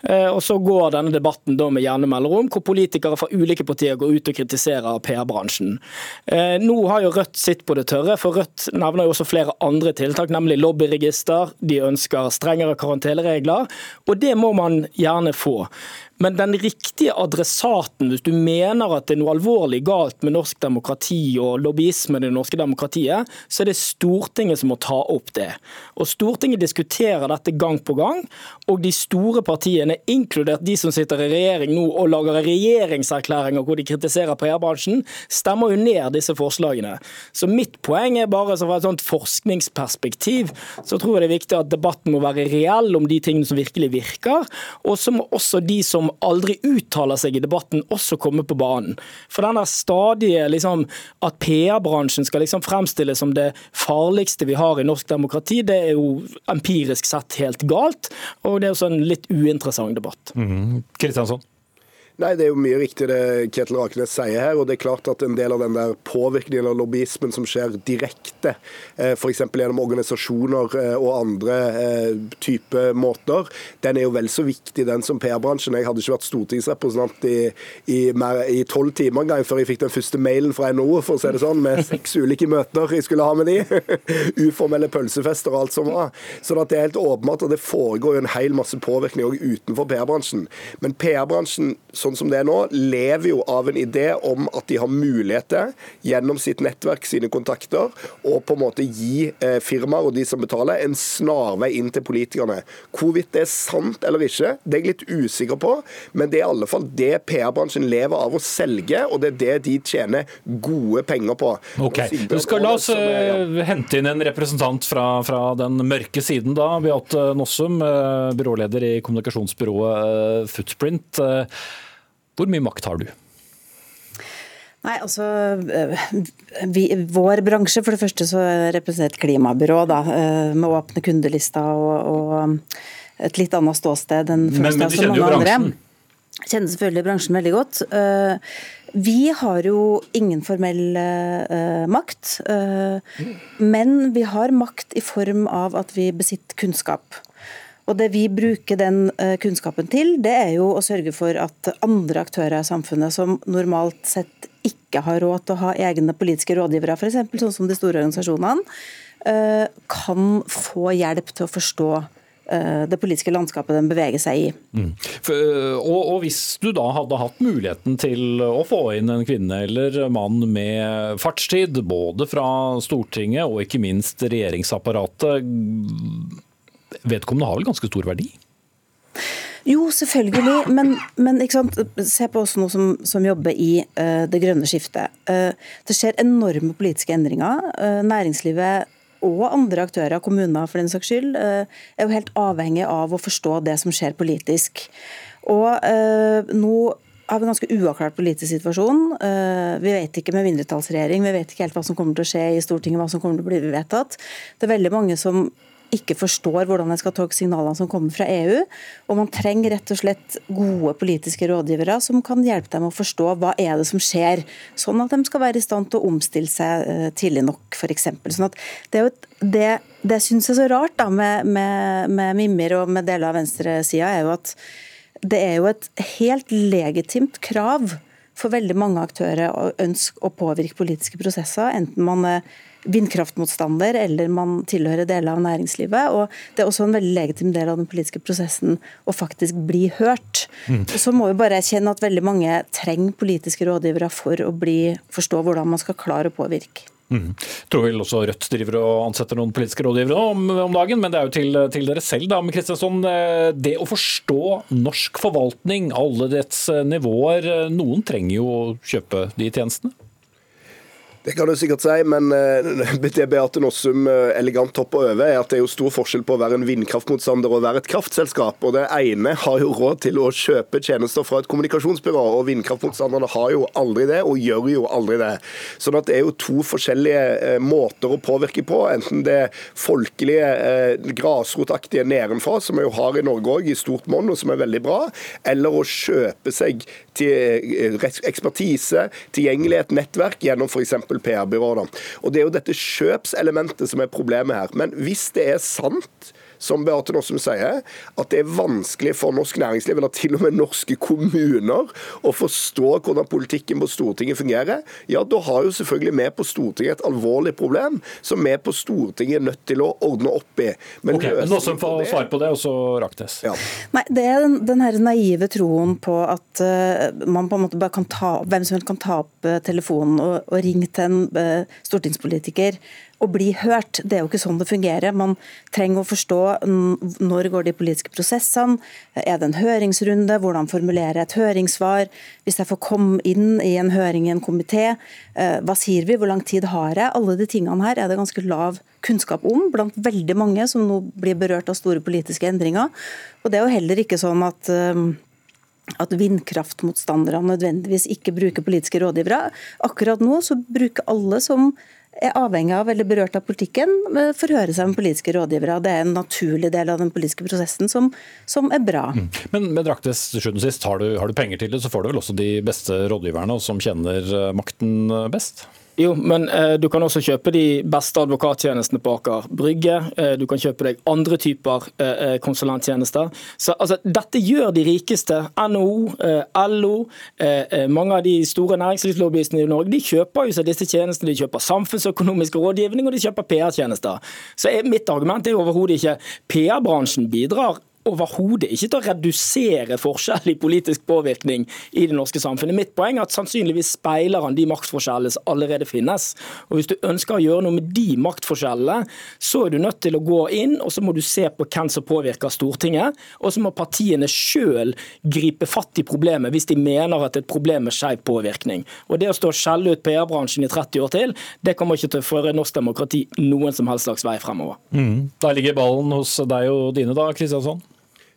Eh, og så går denne debatten da med jevne mellomrom, hvor politikere fra ulike partier går ut og kritiserer PR-bransjen. Eh, nå har jo Rødt sitt på det tørre, for Rødt nevner jo også flere andre tiltak, nemlig lobbyregister. De ønsker strengere karanteneregler. Og det må man man gjerne få. Men den riktige adressaten, hvis du mener at det er noe alvorlig galt med norsk demokrati og lobbyismen i det norske demokratiet, så er det Stortinget som må ta opp det. Og Stortinget diskuterer dette gang på gang, og de store partiene, inkludert de som sitter i regjering nå og lager regjeringserklæringer hvor de kritiserer PR-bransjen, stemmer jo ned disse forslagene. Så mitt poeng er bare fra et sånt forskningsperspektiv, så tror jeg det er viktig at debatten må være reell om de tingene som virkelig virker, og så må også de som som aldri uttaler seg i debatten, også komme på banen. For den der stadige liksom, at PR-bransjen skal liksom fremstilles som det farligste vi har i norsk demokrati, det er jo empirisk sett helt galt. Og det er også en litt uinteressant debatt. Mm. Kristiansson. Nei, Det er jo mye riktig det Ketil Rakenes sier her. og det er klart at En del av den der påvirkningen av lobbyismen som skjer direkte, eh, f.eks. gjennom organisasjoner eh, og andre eh, type måter, den er jo vel så viktig den som PR-bransjen. Jeg hadde ikke vært stortingsrepresentant i tolv timer engang før jeg fikk den første mailen fra NHO for å si det sånn, med seks ulike møter jeg skulle ha med de. Uformelle pølsefester og alt som var. Så det er helt åpenbart at det foregår jo en hel masse påvirkning også utenfor PR-bransjen. Men PR-bransjen sånn som det er nå, lever jo av en idé om at de har muligheter gjennom sitt nettverk, sine kontakter, og på en måte gi eh, firmaer og de som betaler, en snarvei inn til politikerne. Hvorvidt det er sant eller ikke, det er jeg litt usikker på, men det er i alle fall det PR-bransjen lever av å selge, og det er det de tjener gode penger på. Ok, du skal La oss uh, hente inn en representant fra, fra den mørke siden da. Beate Nossum, uh, byråleder i kommunikasjonsbyrået uh, Footprint. Hvor mye makt har du? Nei, altså, vi, Vår bransje for det første så representerer klimabyrå da, eh, med åpne kundelister og, og et litt annet ståsted enn men, men du kjenner jo bransjen? Jeg kjenner selvfølgelig bransjen veldig godt. Eh, vi har jo ingen formell makt, men vi har makt i form av at vi besitter kunnskap. Og Det vi bruker den eh, kunnskapen til, det er jo å sørge for at andre aktører i samfunnet som normalt sett ikke har råd til å ha egne politiske rådgivere, f.eks. sånn som de store organisasjonene, eh, kan få hjelp til å forstå eh, det politiske landskapet den beveger seg i. Mm. Og, og, Hvis du da hadde hatt muligheten til å få inn en kvinne eller mann med fartstid, både fra Stortinget og ikke minst regjeringsapparatet, vedkommende har vel ganske stor verdi? Jo, selvfølgelig, men, men se på oss nå som, som jobber i uh, det grønne skiftet. Uh, det skjer enorme politiske endringer. Uh, næringslivet og andre aktører, kommuner for den saks skyld, er jo helt avhengig av å forstå det som skjer politisk. Og nå har vi en ganske uavklart politisk situasjon. Vi vet ikke med mindretallsregjering, vi vet ikke helt hva som kommer til å skje i Stortinget, hva som kommer til å bli vedtatt. Det er veldig mange som ikke forstår hvordan en skal tolke signalene som kommer fra EU. Og man trenger rett og slett gode politiske rådgivere som kan hjelpe dem å forstå hva er det som skjer, sånn at de skal være i stand til å omstille seg eh, tidlig nok, f.eks. Sånn det, det, det syns jeg er så rart da, med, med, med Mimir og med deler av venstresida, er jo at det er jo et helt legitimt krav for veldig mange aktører å ønske å påvirke politiske prosesser, enten man er vindkraftmotstander eller man tilhører deler av næringslivet. og Det er også en veldig legitim del av den politiske prosessen å faktisk bli hørt. Mm. Så må vi bare erkjenne at veldig mange trenger politiske rådgivere for å bli, forstå hvordan man skal klare å påvirke. Mm. Tror vel også Rødt driver og ansetter noen politiske rådgivere om, om dagen, men det er jo til, til dere selv. da. Men Kristiansson, eh, Det å forstå norsk forvaltning, alle dets nivåer, eh, noen trenger jo å kjøpe de tjenestene? Det kan du sikkert si, men eh, det Beate Nossum eh, elegant topper over, er at det er jo stor forskjell på å være en vindkraftmotstander og å være et kraftselskap. Og Det ene har jo råd til å kjøpe tjenester fra et kommunikasjonsbyrå, og vindkraftmotstanderne har jo aldri det, og gjør jo aldri det. Sånn at det er jo to forskjellige eh, måter å påvirke på. Enten det folkelige, grasrotaktige nedenfra, som vi jo har i Norge òg, i stort monn, og som er veldig bra, eller å kjøpe seg til ekspertise, tilgjengelighet, nettverk gjennom f.eks PR-byrå. Og Det er jo dette kjøpselementet som er problemet her. Men hvis det er sant som Beate Nossum sier, at det er vanskelig for norsk næringsliv, eller til og med norske kommuner, å forstå hvordan politikken på Stortinget fungerer, ja, da har jo selvfølgelig vi på Stortinget et alvorlig problem som vi på Stortinget er nødt til å ordne opp i. Men okay, Nossum får svar på det, og så Raktes. Ja. Nei, Det er den, den her naive troen på at uh, man på en måte bare kan ta, hvem som helst kan ta opp uh, telefonen og, og ringe til en uh, stortingspolitiker å bli hørt. Det er jo ikke sånn det fungerer. Man trenger å forstå når går de politiske prosessene, er det en høringsrunde, hvordan formulere et høringssvar, hvis jeg får komme inn i en høring i en komité, eh, hva sier vi, hvor lang tid har jeg? Alle de tingene her er det ganske lav kunnskap om blant veldig mange som nå blir berørt av store politiske endringer. Og det er jo heller ikke sånn at eh, at vindkraftmotstanderne nødvendigvis ikke bruker politiske rådgivere. Akkurat nå så bruker alle som er avhengig av eller berørt av politikken, eh, forhøre seg med politiske rådgivere. Det er en naturlig del av den politiske prosessen som, som er bra. Mm. Men med Draktes og sist, har du, har du penger til det, så får du vel også de beste rådgiverne som kjenner eh, makten best? Jo, men eh, du kan også kjøpe de beste advokattjenestene på Aker Brygge. Eh, du kan kjøpe deg andre typer eh, eh konsulenttjenester. Så altså, Dette gjør de rikeste. NHO, eh, LO, eh, mange av de store næringslivslobbyistene i Norge de kjøper jo seg disse tjenestene. De kjøper samfunnsøkonomisk rådgivning og de kjøper PR-tjenester. Så Mitt argument er jo overhodet ikke PR-bransjen bidrar overhodet ikke til å redusere forskjell i politisk påvirkning i det norske samfunnet. Mitt poeng er at sannsynligvis speiler han de maktforskjellene som allerede finnes. Og Hvis du ønsker å gjøre noe med de maktforskjellene, så er du nødt til å gå inn og så må du se på hvem som påvirker Stortinget. Og så må partiene sjøl gripe fatt i problemet hvis de mener at det er et problem med skeiv påvirkning. Og Det å stå og skjelle ut PR-bransjen i 30 år til, det kommer ikke til å føre norsk demokrati noen som helst slags vei fremover. Mm. Der ligger ballen hos deg og dine, da, Kristiansson?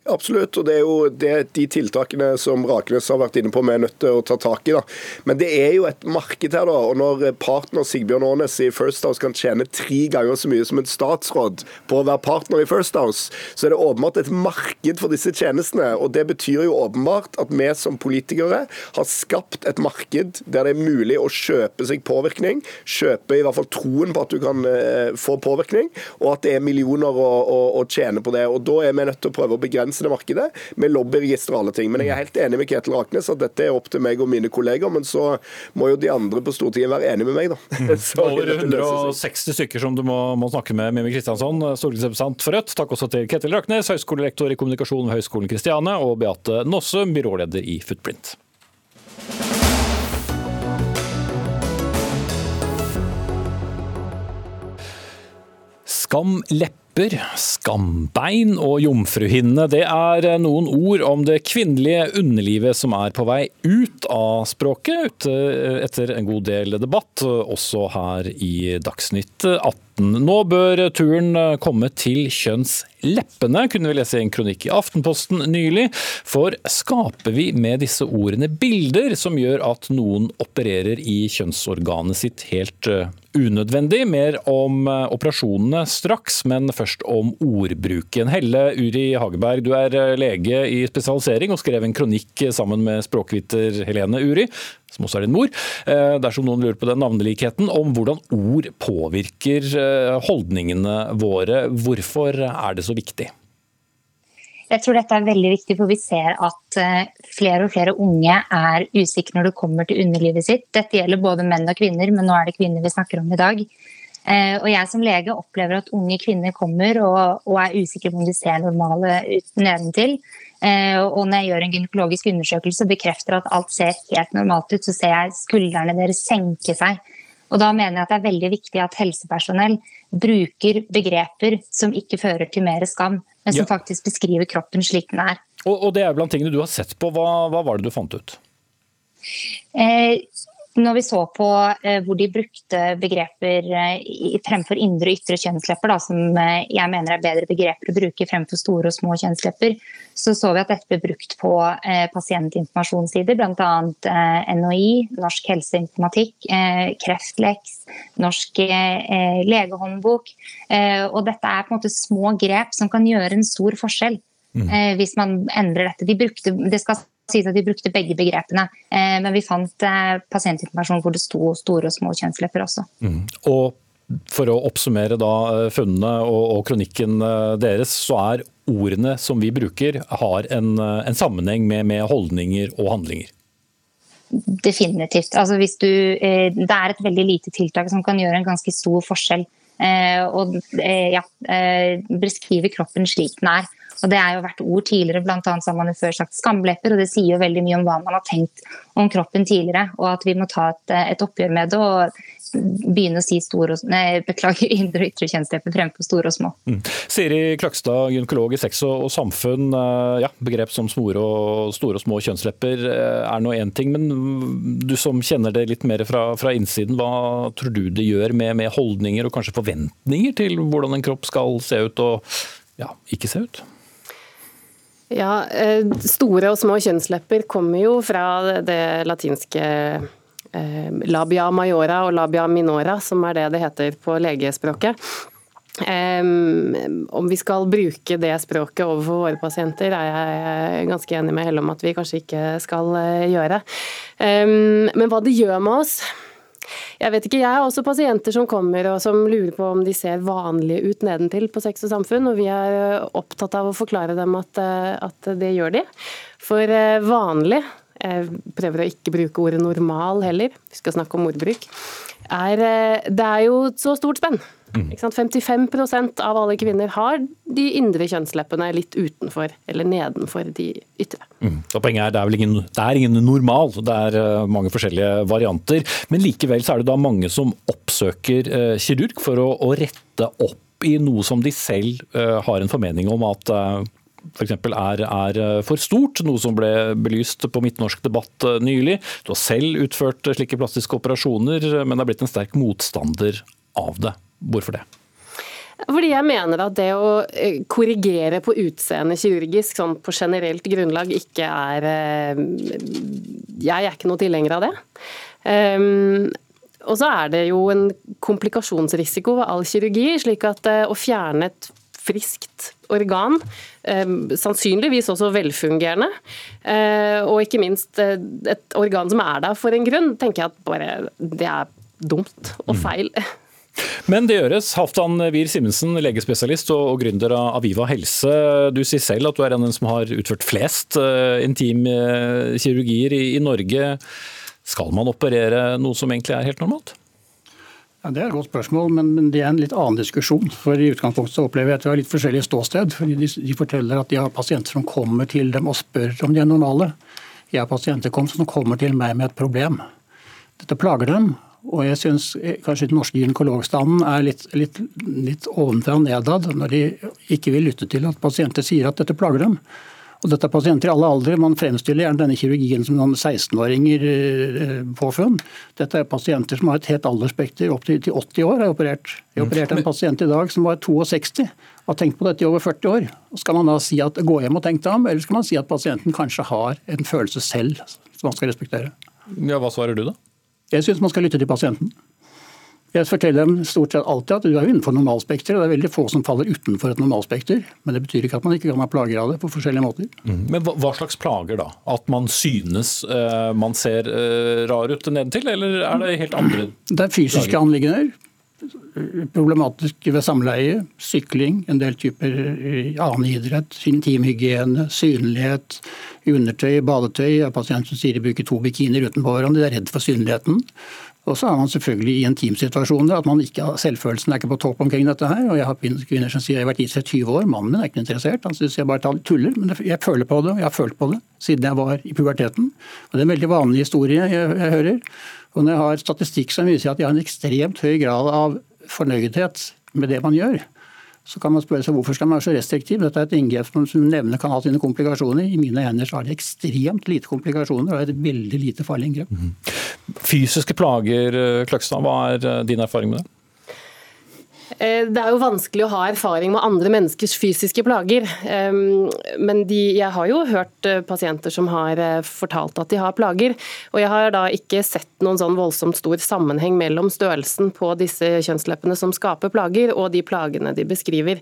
Absolutt, og det er jo det, de tiltakene som Rakenes har vært inne på vi er nødt til å ta tak i. da. Men det er jo et marked her, da. og Når partner Sigbjørn Aanes i First House kan tjene tre ganger så mye som en statsråd på å være partner i First House, så er det åpenbart et marked for disse tjenestene. og Det betyr jo åpenbart at vi som politikere har skapt et marked der det er mulig å kjøpe seg påvirkning, kjøpe i hvert fall troen på at du kan eh, få påvirkning, og at det er millioner å, å, å tjene på det. og Da er vi nødt til å prøve å begrense begrensede markedet med lobbyregister og alle ting. Men jeg er helt enig med Ketil Raknes at dette er opp til meg og mine kolleger. Men så må jo de andre på Stortinget være enig med meg, da. Så, Over 160 stykker som du må, må snakke med, Mimmi Kristiansson, stortingsrepresentant for Rødt. Takk også til Ketil Raknes, høyskolelektor i kommunikasjon ved Høgskolen Kristiane, og Beate Nossum, byråleder i Footprint. Skamlepp Lepper, skambein og jomfruhinne, det er noen ord om det kvinnelige underlivet som er på vei ut av språket, etter en god del debatt, også her i Dagsnytt 18. Nå bør turen komme til kjønnsleppene, kunne vi lese i en kronikk i Aftenposten nylig. For skaper vi med disse ordene bilder som gjør at noen opererer i kjønnsorganet sitt helt unødvendig. Mer om eh, operasjonene straks, men først om ordbruken. Helle Uri Hageberg, du er eh, lege i spesialisering og skrev en kronikk sammen med språkviter Helene Uri, som også er din mor, eh, dersom noen lurer på den navnelikheten, om hvordan ord påvirker holdningene våre. Hvorfor er det så viktig? Jeg tror dette er veldig viktig, for vi ser at eh, flere og flere unge er usikre når det kommer til underlivet sitt. Dette gjelder både menn og kvinner, men nå er det kvinner vi snakker om i dag. Eh, og jeg som lege opplever at unge kvinner kommer og, og er usikre på om de ser normale nedentil. Eh, og når jeg gjør en gynekologisk undersøkelse og bekrefter at alt ser helt normalt ut, så ser jeg skuldrene deres senke seg. Og da mener jeg at det er veldig viktig at helsepersonell bruker begreper som ikke fører til mer skam men som ja. faktisk beskriver kroppen slik den er. Og, og, Det er blant tingene du har sett på. Hva, hva var det du fant ut? Eh, når vi så på eh, hvor de brukte begreper eh, fremfor indre og ytre kjønnslepper, da, som eh, jeg mener er bedre begreper å bruke fremfor store og små kjønnslepper, så så vi at dette ble brukt på pasientinformasjonssider, bl.a. NHI, Norsk helseinformatikk, Kreftleks, Norsk eh, legehåndbok. og dette er på en måte små grep som kan gjøre en stor forskjell. Mm. hvis man endrer dette. De brukte, det skal sies at de brukte begge begrepene, eh, men vi fant eh, pasientinformasjon hvor det sto store og små kjønnslepper også. Mm. Og for å oppsummere da eh, funnene og, og, kronikken deres, så er ordene som vi bruker har en, en sammenheng med, med, holdninger og handlinger? Definitivt. Altså du, det er et veldig lite tiltak som kan gjøre en ganske stor forskjell. Og ja, beskrive kroppen slik den er. Og Det har jo vært ord tidligere, bl.a. har man jo før sagt skamblepper, og det sier jo veldig mye om hva man har tenkt om kroppen tidligere. Og at vi må ta et, et oppgjør med det og begynne å si store og, nei, beklager, indre og ytre kjønnslepper fremfor store og små. Mm. Siri Klakstad, gynekolog i sex og, samfunn. Eh, ja, begrep som store og, store og små kjønnslepper eh, er nå én ting, men du som kjenner det litt mer fra, fra innsiden, hva tror du det gjør med, med holdninger og kanskje forventninger til hvordan en kropp skal se ut og ja, ikke se ut? Ja, eh, Store og små kjønnslepper kommer jo fra det latinske labia majora og labia minora, som er det det heter på legespråket. Om vi skal bruke det språket overfor våre pasienter, er jeg ganske enig med Helle om at vi kanskje ikke skal uh, gjøre. Men hva det gjør med oss jeg vet ikke, jeg har også pasienter som kommer og som lurer på om de ser vanlige ut nedentil på Sex og samfunn, og vi er opptatt av å forklare dem at, at det gjør de. For vanlig, jeg prøver å ikke bruke ordet normal heller, vi skal snakke om ordbruk, er, det er jo så stort spenn. Mm. 55% av alle kvinner har de indre kjønnsleppene litt utenfor eller nedenfor de ytre. Mm. Og poenget er det er vel ingen, det er ingen normal, det er uh, mange forskjellige varianter. Men likevel så er det da mange som oppsøker uh, kirurg for å, å, rette opp i noe som de selv uh, har en formening om at f.eks. Er, er for stort, noe som ble belyst på Midtnorsk debatt nylig. Du har selv utført slike plastiske operasjoner, men er blitt en sterk motstander av det. Hvorfor det? Fordi jeg mener at det å eh, korrigere på utseendet kirurgisk sånn på generelt grunnlag ikke er eh, Jeg er ikke noe tilhenger av det. Um, og så er det jo en komplikasjonsrisiko ved all kirurgi, slik at eh, å fjerne et friskt organ, sannsynligvis også velfungerende, og ikke minst et organ som er der for en grunn, tenker jeg at bare det er dumt og mm. Men det gjøres. Halvdan Wier Simensen, legespesialist og gründer av Aviva helse. Du sier selv at du er en av dem som har utført flest uh, intimkirurgier i, i Norge. Skal man operere noe som egentlig er helt normalt? Ja, Det er et godt spørsmål, men, det er en litt annen diskusjon. For I utgangspunktet opplever jeg at vi har litt forskjellige ståsted. fordi de, de, forteller at de har pasienter som kommer til dem og spør om de er normale. Jeg har pasienter som kommer til meg med et problem. Dette plager dem, og jeg syns eh, kanskje den norske gynekologstanden er litt, litt, litt ovenfra og nedad når de ikke vil lytte til at pasienter sier at dette plager dem. Og dette er pasienter i alle aldre. Man fremstiller gjerne denne kirurgien som noen 16-åringer eh, påfunn. Dette er pasienter som har et helt aldersspekter opp til 80 år. Har operert, jeg har operert en pasient i dag som var 62 og har tenkt på dette i over 40 år. Skal man da si at gå hjem og tenk deg om, eller skal man si at pasienten kanskje har en følelse selv som man skal respektere? Ja, Hva svarer du da? Jeg syns man skal lytte til pasienten. Jeg forteller dem stort sett alltid at du er innenfor normalspekteret. Det er veldig få som faller utenfor et normalspekter. Men det betyr ikke at man ikke kan ha plager av det på forskjellige måter. Mm. Men hva, slags plager da? At man synes uh, man ser uh, rar ut nedentil, eller er det helt andre Det er fysiske plager? anliggender. Problematisk ved samleie, sykling, en del typer eh, annen idrett, intimhygiene, synlighet, undertøy, badetøy. Pasienter som sier de bruker to bikinier utenpå hverandre, de er redd for synligheten. Og så er man selvfølgelig i intimsituasjoner, at man ikke selvfølelsen er ikke på topp omkring dette her. Og jeg har kvinner som sier jeg har vært gift seg 20 år, mannen min er ikke interessert. Han syns jeg bare tuller. Men jeg føler på det, og jeg har følt på det siden jeg var i puberteten. Og det er en veldig vanlig historie jeg, jeg hører. Og når jeg har statistikk som viser at jeg har en ekstremt høy grad av fornøydhet med det man gjør, så kan man spørre seg hvorfor skal man være så restriktiv. Dette er et inngrep som nevner kan ha sine komplikasjoner. I mine hender så har det ekstremt lite komplikasjoner og er et veldig lite farlig inngrep. Mm. Fysiske plager, eh, Kløkstad, hva er eh, din erfaring med det? Eh, det er jo vanskelig å ha erfaring med andre menneskers fysiske plager. Men de, jeg har jo hørt eh, pasienter som har eh, fortalt at de har plager. Og jeg har da ikke sett noen sånn voldsomt stor sammenheng mellom størrelsen på disse kjønnsleppene som skaper plager, og de plagene de beskriver.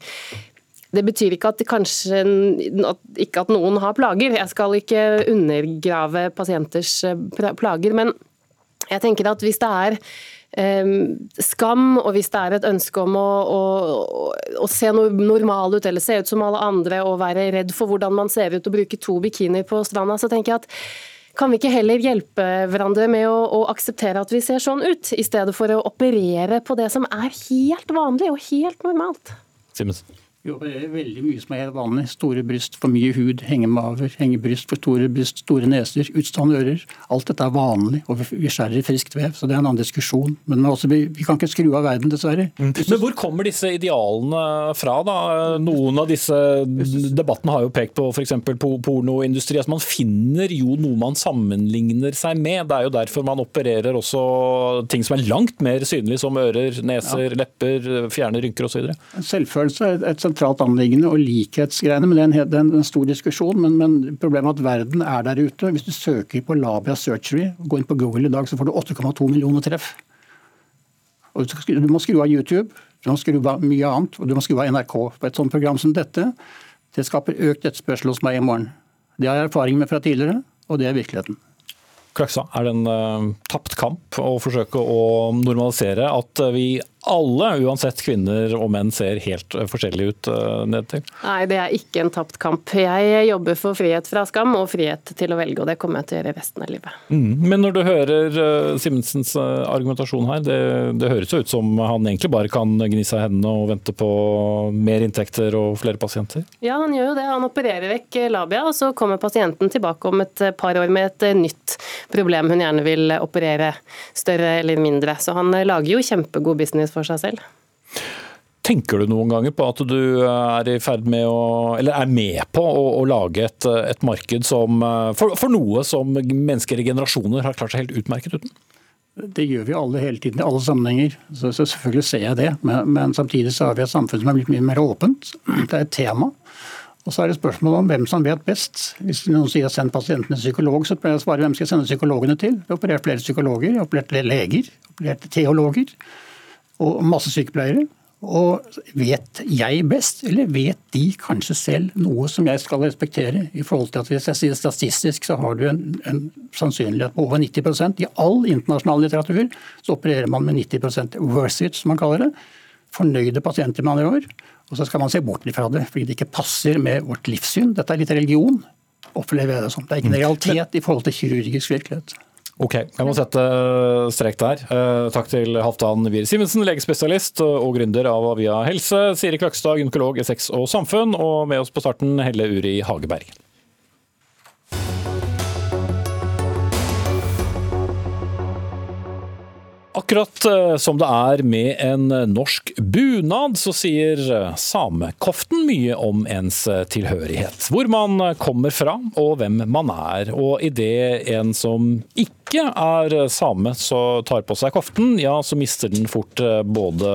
Det betyr ikke at, kanskje, ikke at noen har plager. Jeg skal ikke undergrave pasienters plager. Men jeg tenker at hvis det er skam, og hvis det er et ønske om å, å, å, se normal ut eller se ut som alle andre og være redd for hvordan man ser ut og bruke to bikinier på stranda, så tenker jeg at kan vi ikke heller hjelpe hverandre med å, å, akseptere at vi ser sånn ut, i stedet for å operere på det som er helt vanlig og helt normalt? Simonsen. Jo, det er veldig mye som er helt vanlig. Store bryst, for mye hud, hengemaver, hengebryst, for store bryst, store neser, utstående ører. Alt dette er vanlig, og vi skjærer i friskt vev. Så det er en annen diskusjon. Men også, vi, vi, kan ikke skru av verden, dessverre. Mm. Men hvor kommer disse idealene fra, da? Noen av disse debattene har jo pekt på f.eks. pornoindustri. Altså, man finner jo noe man sammenligner seg med. Det er jo derfor man opererer også ting som er langt mer synlige, som ører, neser, ja. lepper, fjerne rynker osv. Selvfølelse er et sentralt anliggende og likhetsgreiene, men det er en, en stor diskusjon. Men, men, problemet er at verden er der ute. Hvis du søker på Labia Surgery, gå inn på Google i dag, så får du 8,2 millioner treff. Og du må skru av YouTube, du må skru av mye annet, og du må skru av NRK. på Et sånt program som dette det skaper økt etterspørsel hos meg i morgen. Det har jeg erfaring med fra tidligere, og det er virkeligheten. Kløksa, er det en uh, tapt kamp å forsøke å normalisere at vi alle, uansett kvinner og menn, ser helt forskjellige forskjellig ut nedtil? ned til? Nei, det er ikke en tapt kamp. Jeg jobber for frihet fra skam og frihet til å velge, og det kommer jeg til å gjøre resten av livet. Mm. Men når du hører uh, Simensens argumentasjon her, det, det, høres jo ut som han egentlig bare kan gni seg i hendene og vente på mer inntekter og flere pasienter? Ja, han gjør jo det. Han opererer vekk labia, og så kommer pasienten tilbake om et par år med et nytt problem hun gjerne vil operere, større eller mindre. Så han lager jo kjempegod business for seg selv. Tenker du noen ganger på at du er i ferd med å, eller er med på å, å lage et, et, marked som, for, for, noe som mennesker i generasjoner har klart seg helt utmerket uten? Det gjør vi alle hele tiden, i alle sammenhenger. Så, så selvfølgelig ser jeg det. Men, men, samtidig så har vi et samfunn som er blitt mye mer åpent. Det er et tema. Og så er det spørsmålet om hvem som vet best. Hvis noen sier send pasienten til psykolog, så pleier jeg å svare hvem skal jeg sende psykologene til. Vi har operert flere psykologer, vi har operert leger, operert teologer og masse sykepleiere. Og vet jeg best, eller vet de kanskje selv noe som jeg skal respektere? i forhold til at Hvis jeg sier statistisk, så har du en, en sannsynlighet på over 90% I all internasjonal litteratur så opererer man med 90 worth it, som man kaller det. Fornøyde pasienter med andre ord. Og så skal man se bort fra det, fordi det ikke passer med vårt livssyn. Dette er litt religion, opplever jeg det som. Det er ikke en realitet i forhold til kirurgisk virkelighet. Ok, jeg må sette eh, strek der. Eh, takk til Halvdan Wier Simensen, legespesialist og gründer av Avia Helse. Siri Klakstad, gynekolog, i Sex og samfunn. Og med oss på starten Helle Uri Hageberg. Akkurat eh, som det er med en norsk bunad, så sier samekoften mye om ens tilhørighet. Hvor man kommer fra og hvem man er. Og idet en som ikke er same så tar på seg koften, ja så mister den fort eh, både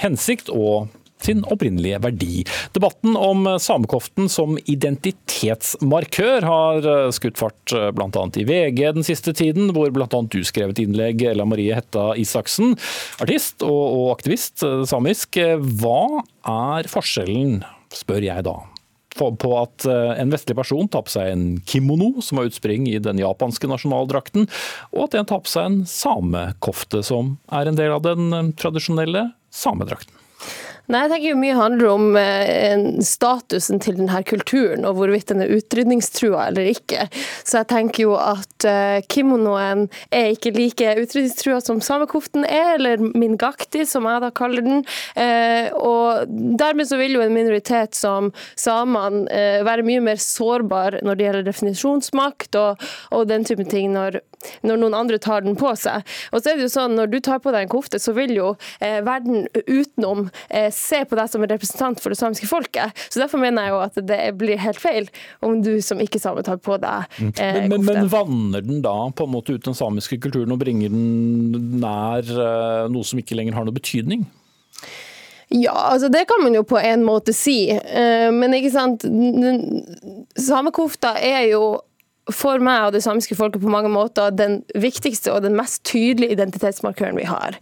hensikt og sin opprinnelige verdi. Debatten om samekoften som identitetsmarkør har eh, skutt fart eh, bl.a. i VG den siste tiden, hvor bl.a. du skrev et innlegg, Ella Marie Hetta Isaksen, artist og, aktivist eh, samisk. Hva er forskjellen, spør jeg da, på at en vestlig person tar på seg en kimono, som har utspring i den japanske nasjonaldrakten, og at en tar på seg en samekofte, som er en del av den tradisjonelle samedrakten? Nei, jeg tenker jo Mye handler om eh, statusen til denne kulturen, og hvorvidt den er utrydningstrua eller ikke. Så jeg tenker jo at eh, kimonoen er ikke like utrydningstrua som samekoften er, eller mingakti, som jeg da kaller den. Eh, og Dermed så vil jo en minoritet som samene være mye mer sårbar når det gjelder definisjonsmakt og, og den type ting, når, når, noen andre tar den på seg. Og så er det jo sånn, Når du tar på deg en kofte, så vil jo eh, verden utenom eh, se på deg som en representant for det samiske folket. Så Derfor mener jeg jo at det blir helt feil om du som ikke-same tar på deg eh, kofte. men, men, men, vanner den da på en måte ut den samiske kulturen og bringer den nær eh, noe som ikke lenger har noe betydning? Ja, altså det kan man jo på en måte si. Eh, men ikke sant Samekofta er jo for meg og det samiske folket på mange måter den viktigste og den mest tydelige identitetsmarkøren vi har.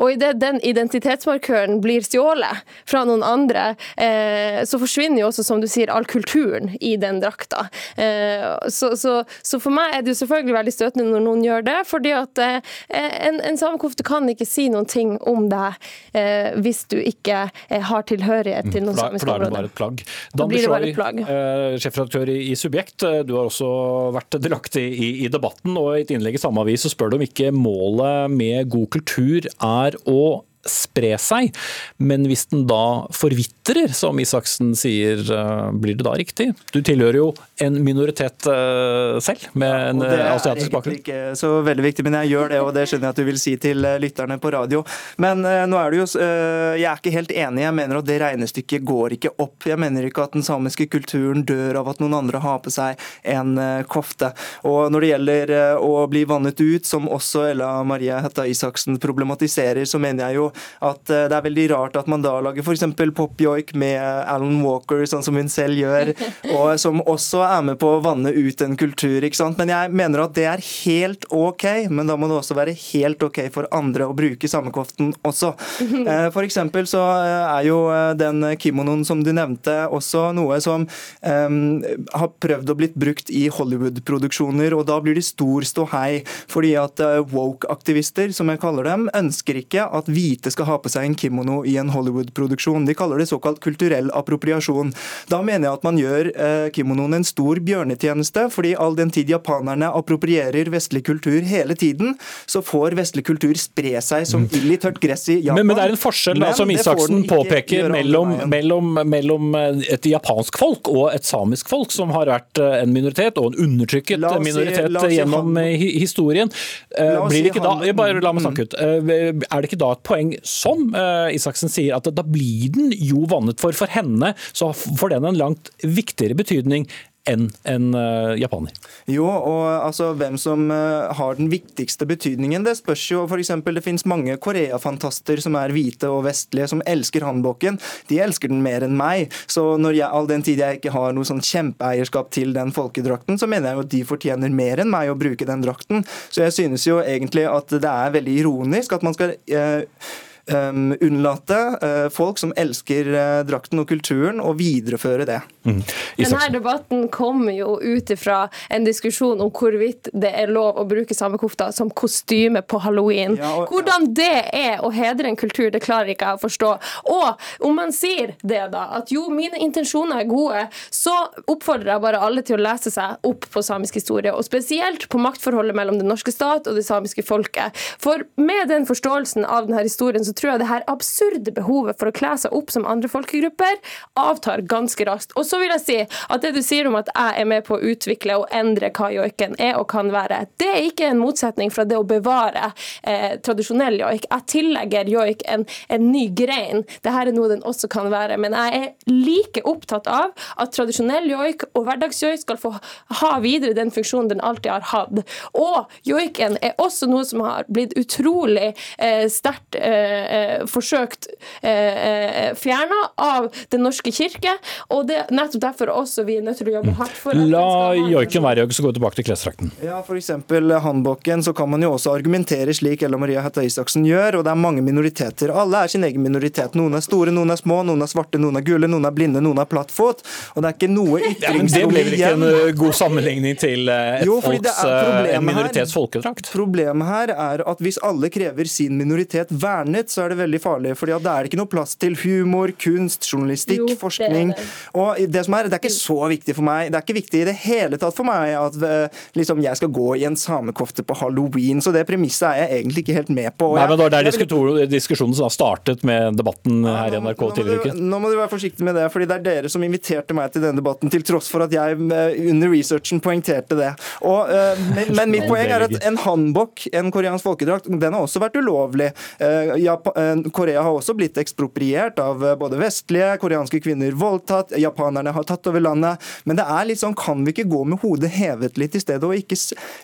Og idet den identitetsmarkøren blir stjålet fra noen andre, eh, så forsvinner jo også, som du sier, all kulturen i den drakta. Eh, så, så, så, for meg er det jo selvfølgelig veldig støtende når noen gjør det, fordi at eh, en, en samekofte kan ikke si noen ting om deg eh, hvis du ikke eh, har tilhørighet til noen samiske områder. For da er det bare et plagg. Dan Bishoi, eh, sjefredaktør i, i Subjekt, du har også vært delaktig i, i, debatten. og I et innlegg i samme avis så spør du om ikke målet med god kultur er å spre seg. Men hvis den da forvitrer, som Isaksen sier, eh, blir det da riktig? Du tilhører jo en minoritet eh, selv, med en ja, eh, asiatisk bakgrunn. Det er ikke så veldig viktig, men jeg gjør det, og det skjønner jeg at du vil si til lytterne på radio. Men nå er det jo Jeg er ikke helt enig. Jeg mener at det regnestykket går ikke opp. Jeg mener ikke at den samiske kulturen dør av at noen andre har på seg en kofte. Og når det gjelder å bli vannet ut, som også Ella Marie Hetta Isaksen problematiserer, så mener jeg jo at det er veldig rart at man da lager f.eks. pop-joik med Alan Walker, sånn som hun selv gjør, og som også er med på å vanne ut en kultur. ikke sant? Men jeg mener at det er helt OK, men da må det også være helt OK for andre å bruke samekoften også. For eksempel så er jo den kimonoen som du nevnte, også noe som um, har prøvd å blitt brukt i Hollywood-produksjoner, og da blir det stor ståhei. Fordi at woke-aktivister, som jeg kaller dem, ønsker ikke at hvite skal ha på seg en kimono i en Hollywood-produksjon. De kaller det såkalt kulturell appropriasjon. Da mener jeg at man gjør eh, kimonoen en stor bjørnetjeneste, fordi all den tid japanerne approprierer vestlig kultur hele tiden, så får vestlig kultur spre seg som ild i tørt gress i Japan. Men, men det er en forskjell da, som Isaksen påpeker mellom, mellom, mellom, et japansk folk og et samisk folk, som har vært eh, en minoritet, og en undertrykket si, minoritet si gjennom han, eh, historien. Blir det ikke da, bare la meg snakke ut, Er det ikke da et poeng, som Isaksen sier, at da blir den jo vannet for? For henne så får den en langt viktigere betydning enn en uh, japaner. Jo, og altså hvem som uh, har den viktigste betydningen, det spørs jo. For eksempel, det finnes mange Korea-fantaster som er hvite og vestlige, som elsker hanboken. De elsker den mer enn meg. Så når jeg, all den tid jeg ikke har noe sånn kjempeeierskap til den folkedrakten, så mener jeg jo at de fortjener mer enn meg å bruke den drakten. Så jeg synes jo egentlig at det er veldig ironisk at man skal uh, um, unnlate uh, folk som elsker uh, drakten og kulturen, og videreføre det. Mm. Denne debatten kommer jo ut ifra en diskusjon om hvorvidt det er lov å bruke samekofta som kostyme på halloween. Ja, og, Hvordan det er å hedre en kultur, det klarer ikke jeg å forstå. Og om man sier det, da, at jo, mine intensjoner er gode, så oppfordrer jeg bare alle til å lese seg opp på samisk historie, og spesielt på maktforholdet mellom den norske stat og det samiske folket. For med den forståelsen av denne historien, så tror jeg det her absurde behovet for å kle seg opp som andre folkegrupper avtar ganske raskt. Og så vil jeg si at det du sier om at jeg er med på å utvikle og endre hva joiken er og kan være, det er ikke en motsetning fra det å bevare eh, tradisjonell joik. Jeg tillegger joik en, en ny grein. Dette er noe den også kan være. Men jeg er like opptatt av at tradisjonell joik og hverdagsjoik skal få ha videre den funksjonen den alltid har hatt. Og joiken er også noe som har blitt utrolig eh, sterkt eh, forsøkt eh, eh fjerna av Den norske kirke. og det er nettopp derfor også vi er nødt til å jobbe hardt for La joiken være jøg, så gå tilbake til klesdrakten. Ja, f.eks. håndboken, så kan man jo også argumentere slik Ella Maria Hetta Isaksen gjør, og det er mange minoriteter. Alle er sin egen minoritet. Noen er store, noen er små, noen er svarte, noen er gule, noen er blinde, noen er plattfot. Og det er ikke noe ytringsrom igjen. Det ble vel ikke en god sammenligning til et jo, folks, en minoritets folkedrakt? Problemet her er at hvis alle krever sin minoritet vernet, så er det veldig farlig. For da er det ikke noe plass til humor, kunst, journalistikk, jo, forskning. Det det. Og det som er, det er ikke så viktig for meg. Det er ikke viktig i det hele tatt for meg at eh, liksom, jeg skal gå i en samekofte på halloween. Så det premisset er jeg egentlig ikke helt med på. Nei, men Det er der diskusjonen som har startet med debatten her i NRK tidligere uke. Nå må du være forsiktig med det, fordi det er dere som inviterte meg til denne debatten, til tross for at jeg eh, under researchen poengterte det. Og, eh, men, men mitt poeng er at en hanbok, en koreansk folkedrakt, den har også vært ulovlig. Korea har også blitt ekspropriert av eh, både vestlige, koreanske kvinner voldtatt, japanerne har tatt over landet. Men det er litt sånn, kan vi ikke gå med hodet hevet litt i stedet, og ikke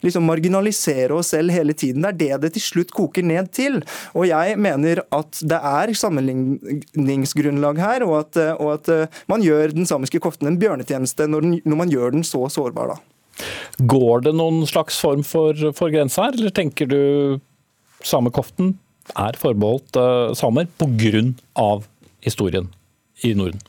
liksom marginalisere oss selv hele tiden? Det er det det til slutt koker ned til. Og jeg mener at det er sammenligningsgrunnlag her, og at, eh, og at eh, man gjør den samiske koften en bjørnetjeneste når, den, når man gjør den så sårbar, da. Går det noen slags form for, for grense her, eller tenker du samekoften er forbeholdt uh, samer pga. historien i Norden?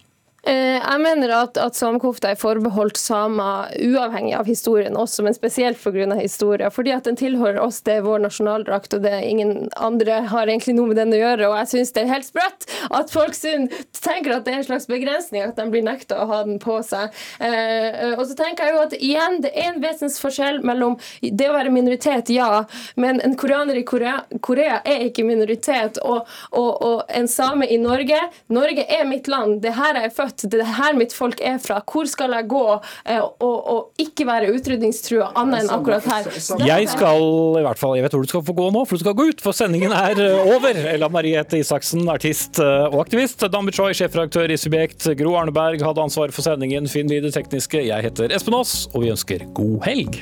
Eh, jeg mener at, at samekofta er forbeholdt samer uavhengig av historien også, men spesielt pga. historien. Fordi at den tilhører oss, det er vår nasjonaldrakt, og det er ingen andre har egentlig noe med den å gjøre. Og jeg syns det er helt sprøtt at folk tenker at det er en slags begrensning at de blir nekta å ha den på seg. Eh, og så tenker jeg jo at igjen, det er en vesensforskjell mellom det å være minoritet, ja, men en koreaner i Korea, Korea er ikke minoritet. Og, og, og en same i Norge Norge er mitt land, det her er jeg født født, det er her mitt folk er fra. Hvor skal jeg gå eh, og, og ikke være utrydningstrua annet enn akkurat her? Jeg skal i hvert fall, jeg vet hvor du skal få gå nå, for du skal gå ut, for sendingen er eh, over. Ella Mariette Isaksen, artist eh, og aktivist. Dan Bichoy, sjefredaktør i Subjekt. Gro Arneberg hadde ansvaret for sendingen. Finn Lie det tekniske. Jeg heter Espen Aas, og vi ønsker god helg.